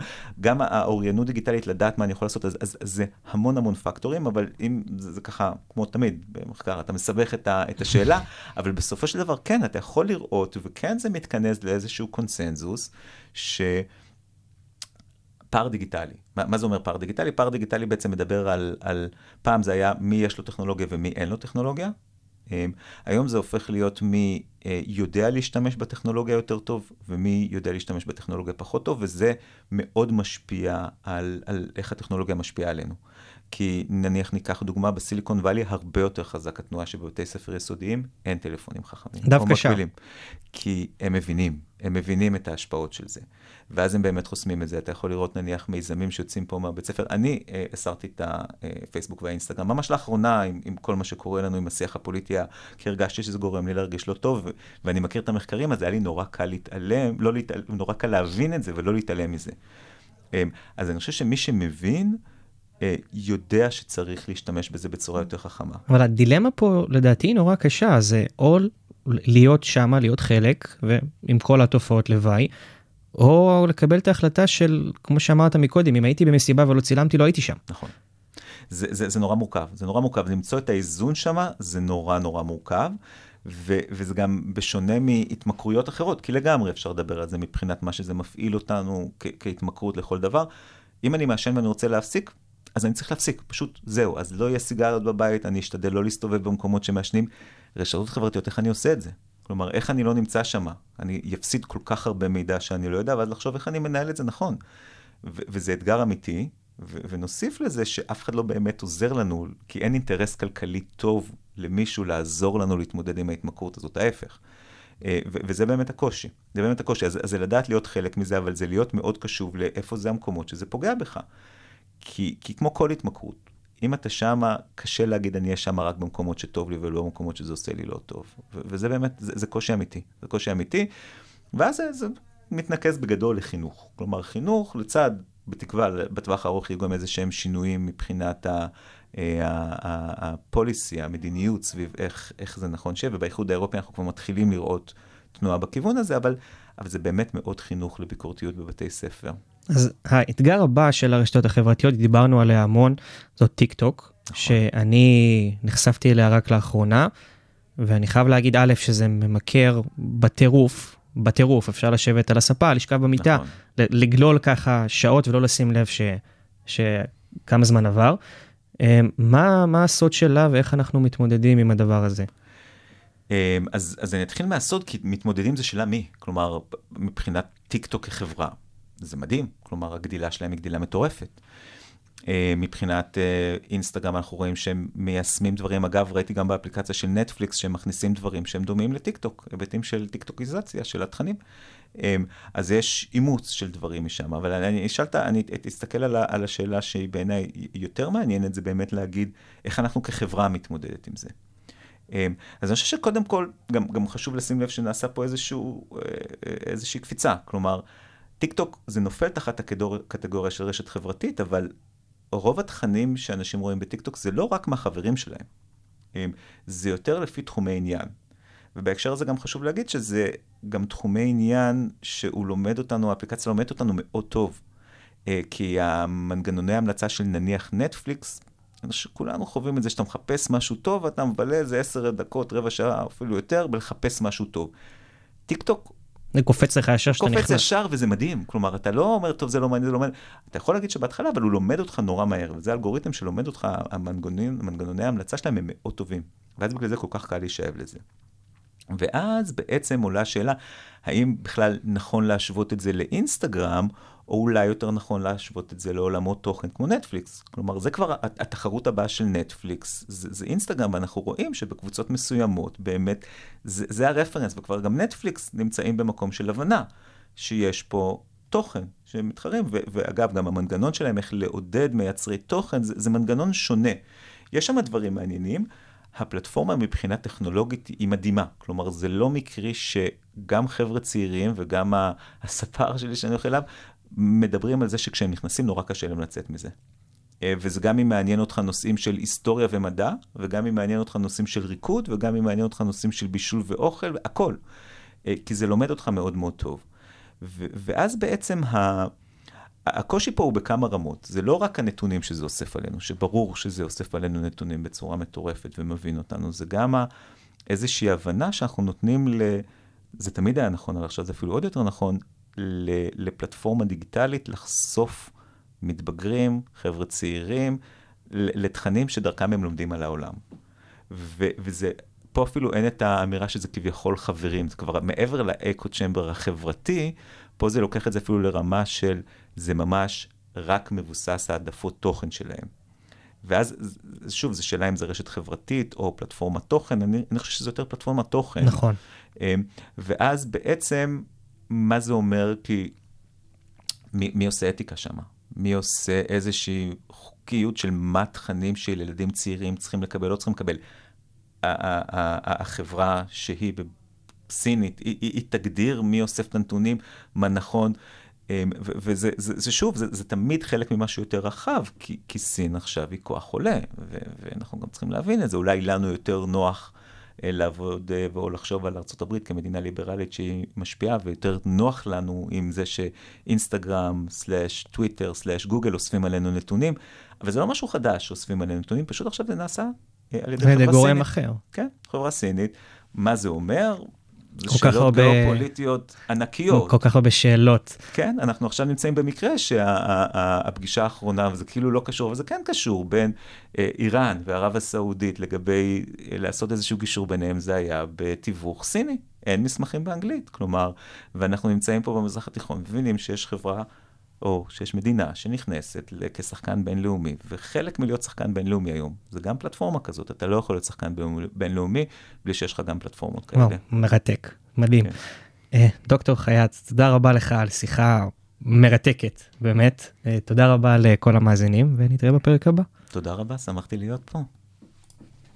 גם האוריינות דיגיטלית, לדעת מה אני יכול לעשות, אז, אז, אז זה המון המון פקטורים, אבל אם זה, זה ככה, כמו תמיד במחקר, אתה מסבך את, ה, את השאלה, אבל בסופו של דבר, כן, אתה יכול לראות, וכן זה מתכנס לאיזשהו קונסנזוס, ש... פער דיגיטלי. מה, מה זה אומר פער דיגיטלי? פער דיגיטלי בעצם מדבר על, על, פעם זה היה מי יש לו טכנולוגיה ומי אין לו טכנולוגיה. Um, היום זה הופך להיות מי uh, יודע להשתמש בטכנולוגיה יותר טוב ומי יודע להשתמש בטכנולוגיה פחות טוב, וזה מאוד משפיע על, על איך הטכנולוגיה משפיעה עלינו. כי נניח ניקח דוגמה, בסיליקון וואלי הרבה יותר חזק התנועה שבבתי ספר יסודיים אין טלפונים חכמים. דווקא שם. כי הם מבינים, הם מבינים את ההשפעות של זה. ואז הם באמת חוסמים את זה. אתה יכול לראות נניח מיזמים שיוצאים פה מהבית ספר. אני אה, הסרתי את הפייסבוק והאינסטגרם, ממש לאחרונה, עם, עם כל מה שקורה לנו עם השיח הפוליטי, כי הרגשתי שזה גורם לי להרגיש לא טוב, ואני מכיר את המחקרים, אז היה לי נורא קל להתעלם, לא להתעלם, נורא קל להבין את זה ולא להתעלם מזה. אה, אז אני חושב שמי שמבין, אה, יודע שצריך להשתמש בזה בצורה יותר חכמה. אבל הדילמה פה לדעתי היא נורא קשה, זה או להיות שמה, להיות חלק, ועם כל התופעות לוואי, או לקבל את ההחלטה של, כמו שאמרת מקודם, אם הייתי במסיבה ולא צילמתי, לא הייתי שם. נכון. זה, זה, זה נורא מורכב, זה נורא מורכב. למצוא את האיזון שם, זה נורא נורא מורכב. ו- וזה גם בשונה מהתמכרויות אחרות, כי לגמרי אפשר לדבר על זה מבחינת מה שזה מפעיל אותנו כ- כהתמכרות לכל דבר. אם אני מעשן ואני רוצה להפסיק, אז אני צריך להפסיק, פשוט זהו. אז לא יהיה סיגריות בבית, אני אשתדל לא להסתובב במקומות שמעשנים. רשתות חברתיות, איך אני עושה את זה? כלומר, איך אני לא נמצא שם? אני אפסיד כל כך הרבה מידע שאני לא יודע, ואז לחשוב איך אני מנהל את זה נכון. וזה אתגר אמיתי, ונוסיף לזה שאף אחד לא באמת עוזר לנו, כי אין אינטרס כלכלי טוב למישהו לעזור לנו להתמודד עם ההתמכרות הזאת, ההפך. אה, וזה באמת הקושי, זה באמת הקושי. אז, אז זה לדעת להיות חלק מזה, אבל זה להיות מאוד קשוב לאיפה זה המקומות שזה פוגע בך. כי, כי כמו כל התמכרות, אם אתה שמה, קשה להגיד אני אהיה שמה רק במקומות שטוב לי ולא במקומות שזה עושה לי לא טוב. ו- וזה באמת, זה, זה קושי אמיתי, זה קושי אמיתי. ואז זה, זה מתנקז בגדול לחינוך. כלומר, חינוך לצד, בתקווה, בטווח הארוך יהיו גם איזה שהם שינויים מבחינת ה... הפוליסי, המדיניות סביב איך, איך זה נכון שיהיה, ובאיחוד האירופי אנחנו כבר מתחילים לראות תנועה בכיוון הזה, אבל, אבל זה באמת מאוד חינוך לביקורתיות בבתי ספר. אז האתגר הבא של הרשתות החברתיות, דיברנו עליה המון, זאת טיק טוק, נכון. שאני נחשפתי אליה רק לאחרונה, ואני חייב להגיד, א', שזה ממכר בטירוף, בטירוף, אפשר לשבת על הספה, לשכב במיטה, נכון. לגלול ככה שעות ולא לשים לב ש... שכמה זמן עבר. אמ, מה, מה הסוד שלה ואיך אנחנו מתמודדים עם הדבר הזה? אמ, אז, אז אני אתחיל מהסוד, כי מתמודדים זה שאלה מי. כלומר, מבחינת טיק טוק כחברה, זה מדהים, כלומר הגדילה שלהם היא גדילה מטורפת. אה, מבחינת אה, אינסטגרם אנחנו רואים שהם מיישמים דברים, אגב ראיתי גם באפליקציה של נטפליקס שהם מכניסים דברים שהם דומים לטיק טוק, היבטים של טיק טוקיזציה של התכנים. אה, אז יש אימוץ של דברים משם, אבל אני אשאלת, אני אסתכל על, על השאלה שהיא בעיניי יותר מעניינת, זה באמת להגיד איך אנחנו כחברה מתמודדת עם זה. אז אני חושב שקודם כל, גם, גם חשוב לשים לב שנעשה פה איזשהו, איזושהי קפיצה. כלומר, טיק טוק זה נופל תחת הקטגוריה של רשת חברתית, אבל רוב התכנים שאנשים רואים בטיק טוק זה לא רק מהחברים שלהם, זה יותר לפי תחומי עניין. ובהקשר הזה גם חשוב להגיד שזה גם תחומי עניין שהוא לומד אותנו, האפליקציה לומדת אותנו מאוד טוב. אה, כי המנגנוני ההמלצה של נניח נטפליקס, כולנו חווים את זה שאתה מחפש משהו טוב, אתה מבלה איזה עשר דקות, רבע שעה, אפילו יותר, בלחפש משהו טוב. טיק טוק זה קופץ לך ישר שאתה נכנס. קופץ ישר וזה מדהים. כלומר, אתה לא אומר, טוב, זה לא מעניין, זה לא מעניין. אתה יכול להגיד שבהתחלה, אבל הוא לומד אותך נורא מהר, וזה אלגוריתם שלומד אותך, המנגנוני ההמלצה שלהם הם מאוד טובים. ואז בגלל זה כל כך קל להישאב לזה. ואז בעצם עולה השאלה, האם בכלל נכון להשוות את זה לאינסטגרם, או אולי יותר נכון להשוות את זה לעולמות תוכן כמו נטפליקס. כלומר, זה כבר התחרות הבאה של נטפליקס, זה, זה אינסטגרם, ואנחנו רואים שבקבוצות מסוימות, באמת, זה, זה הרפרנס, וכבר גם נטפליקס נמצאים במקום של הבנה, שיש פה תוכן שמתחרים, ו- ואגב, גם המנגנון שלהם, איך לעודד מייצרי תוכן, זה, זה מנגנון שונה. יש שם דברים מעניינים. הפלטפורמה מבחינה טכנולוגית היא מדהימה. כלומר, זה לא מקרי שגם חבר'ה צעירים וגם הספר שלי שאני הולך אליו, מדברים על זה שכשהם נכנסים נורא קשה להם לצאת מזה. אה, וזה גם אם מעניין אותך נושאים של היסטוריה ומדע, וגם אם מעניין אותך נושאים של ריקוד, וגם אם מעניין אותך נושאים של בישול ואוכל, הכל. אה, כי זה לומד אותך מאוד מאוד טוב. ואז בעצם ה... הקושי פה הוא בכמה רמות. זה לא רק הנתונים שזה אוסף עלינו, שברור שזה אוסף עלינו נתונים בצורה מטורפת ומבין אותנו, זה גם איזושהי הבנה שאנחנו נותנים ל... זה תמיד היה נכון, אבל עכשיו זה אפילו עוד יותר נכון, לפלטפורמה דיגיטלית לחשוף מתבגרים, חבר'ה צעירים, לתכנים שדרכם הם לומדים על העולם. ו- וזה, פה אפילו אין את האמירה שזה כביכול חברים, זה כבר מעבר לאקו צ'מבר החברתי, פה זה לוקח את זה אפילו לרמה של, זה ממש רק מבוסס העדפות תוכן שלהם. ואז, שוב, זו שאלה אם זה רשת חברתית או פלטפורמת תוכן, אני, אני חושב שזה יותר פלטפורמת תוכן. נכון. אמ, ואז בעצם מה זה אומר? כי מי, מי עושה אתיקה שם? מי עושה איזושהי חוקיות של מה תכנים של ילדים צעירים צריכים לקבל, לא צריכים לקבל? החברה שהיא בסינית, היא, היא, היא תגדיר מי אוסף את הנתונים, מה נכון. אמ, וזה זה, זה שוב, זה, זה תמיד חלק ממשהו יותר רחב, כי, כי סין עכשיו היא כוח עולה, ואנחנו גם צריכים להבין את זה. אולי לנו יותר נוח לעבוד אה, או לחשוב על ארה"ב כמדינה ליברלית שהיא משפיעה, ויותר נוח לנו עם זה שאינסטגרם, סלאש טוויטר, סלאש גוגל אוספים עלינו נתונים, אבל זה לא משהו חדש שאוספים עלינו נתונים, פשוט עכשיו זה נעשה אה, על ידי חברה סינית. גורם אחר. כן, חברה סינית. מה זה אומר? זה שאלות הרבה... גיאופוליטיות ענקיות. כל כך הרבה שאלות. כן, אנחנו עכשיו נמצאים במקרה שהפגישה האחרונה, וזה כאילו לא קשור, אבל זה כן קשור, בין אה, איראן וערב הסעודית לגבי אה, לעשות איזשהו גישור ביניהם, זה היה בתיווך סיני. אין מסמכים באנגלית, כלומר, ואנחנו נמצאים פה במזרח התיכון, מבינים שיש חברה או שיש מדינה שנכנסת כשחקן בינלאומי, וחלק מלהיות שחקן בינלאומי היום, זה גם פלטפורמה כזאת, אתה לא יכול להיות שחקן בינלאומי בלי שיש לך גם פלטפורמות כאלה. וואו, מרתק, מדהים. כן. דוקטור חייץ, תודה רבה לך על שיחה מרתקת, באמת. תודה רבה לכל המאזינים, ונתראה בפרק הבא. תודה רבה, שמחתי להיות פה.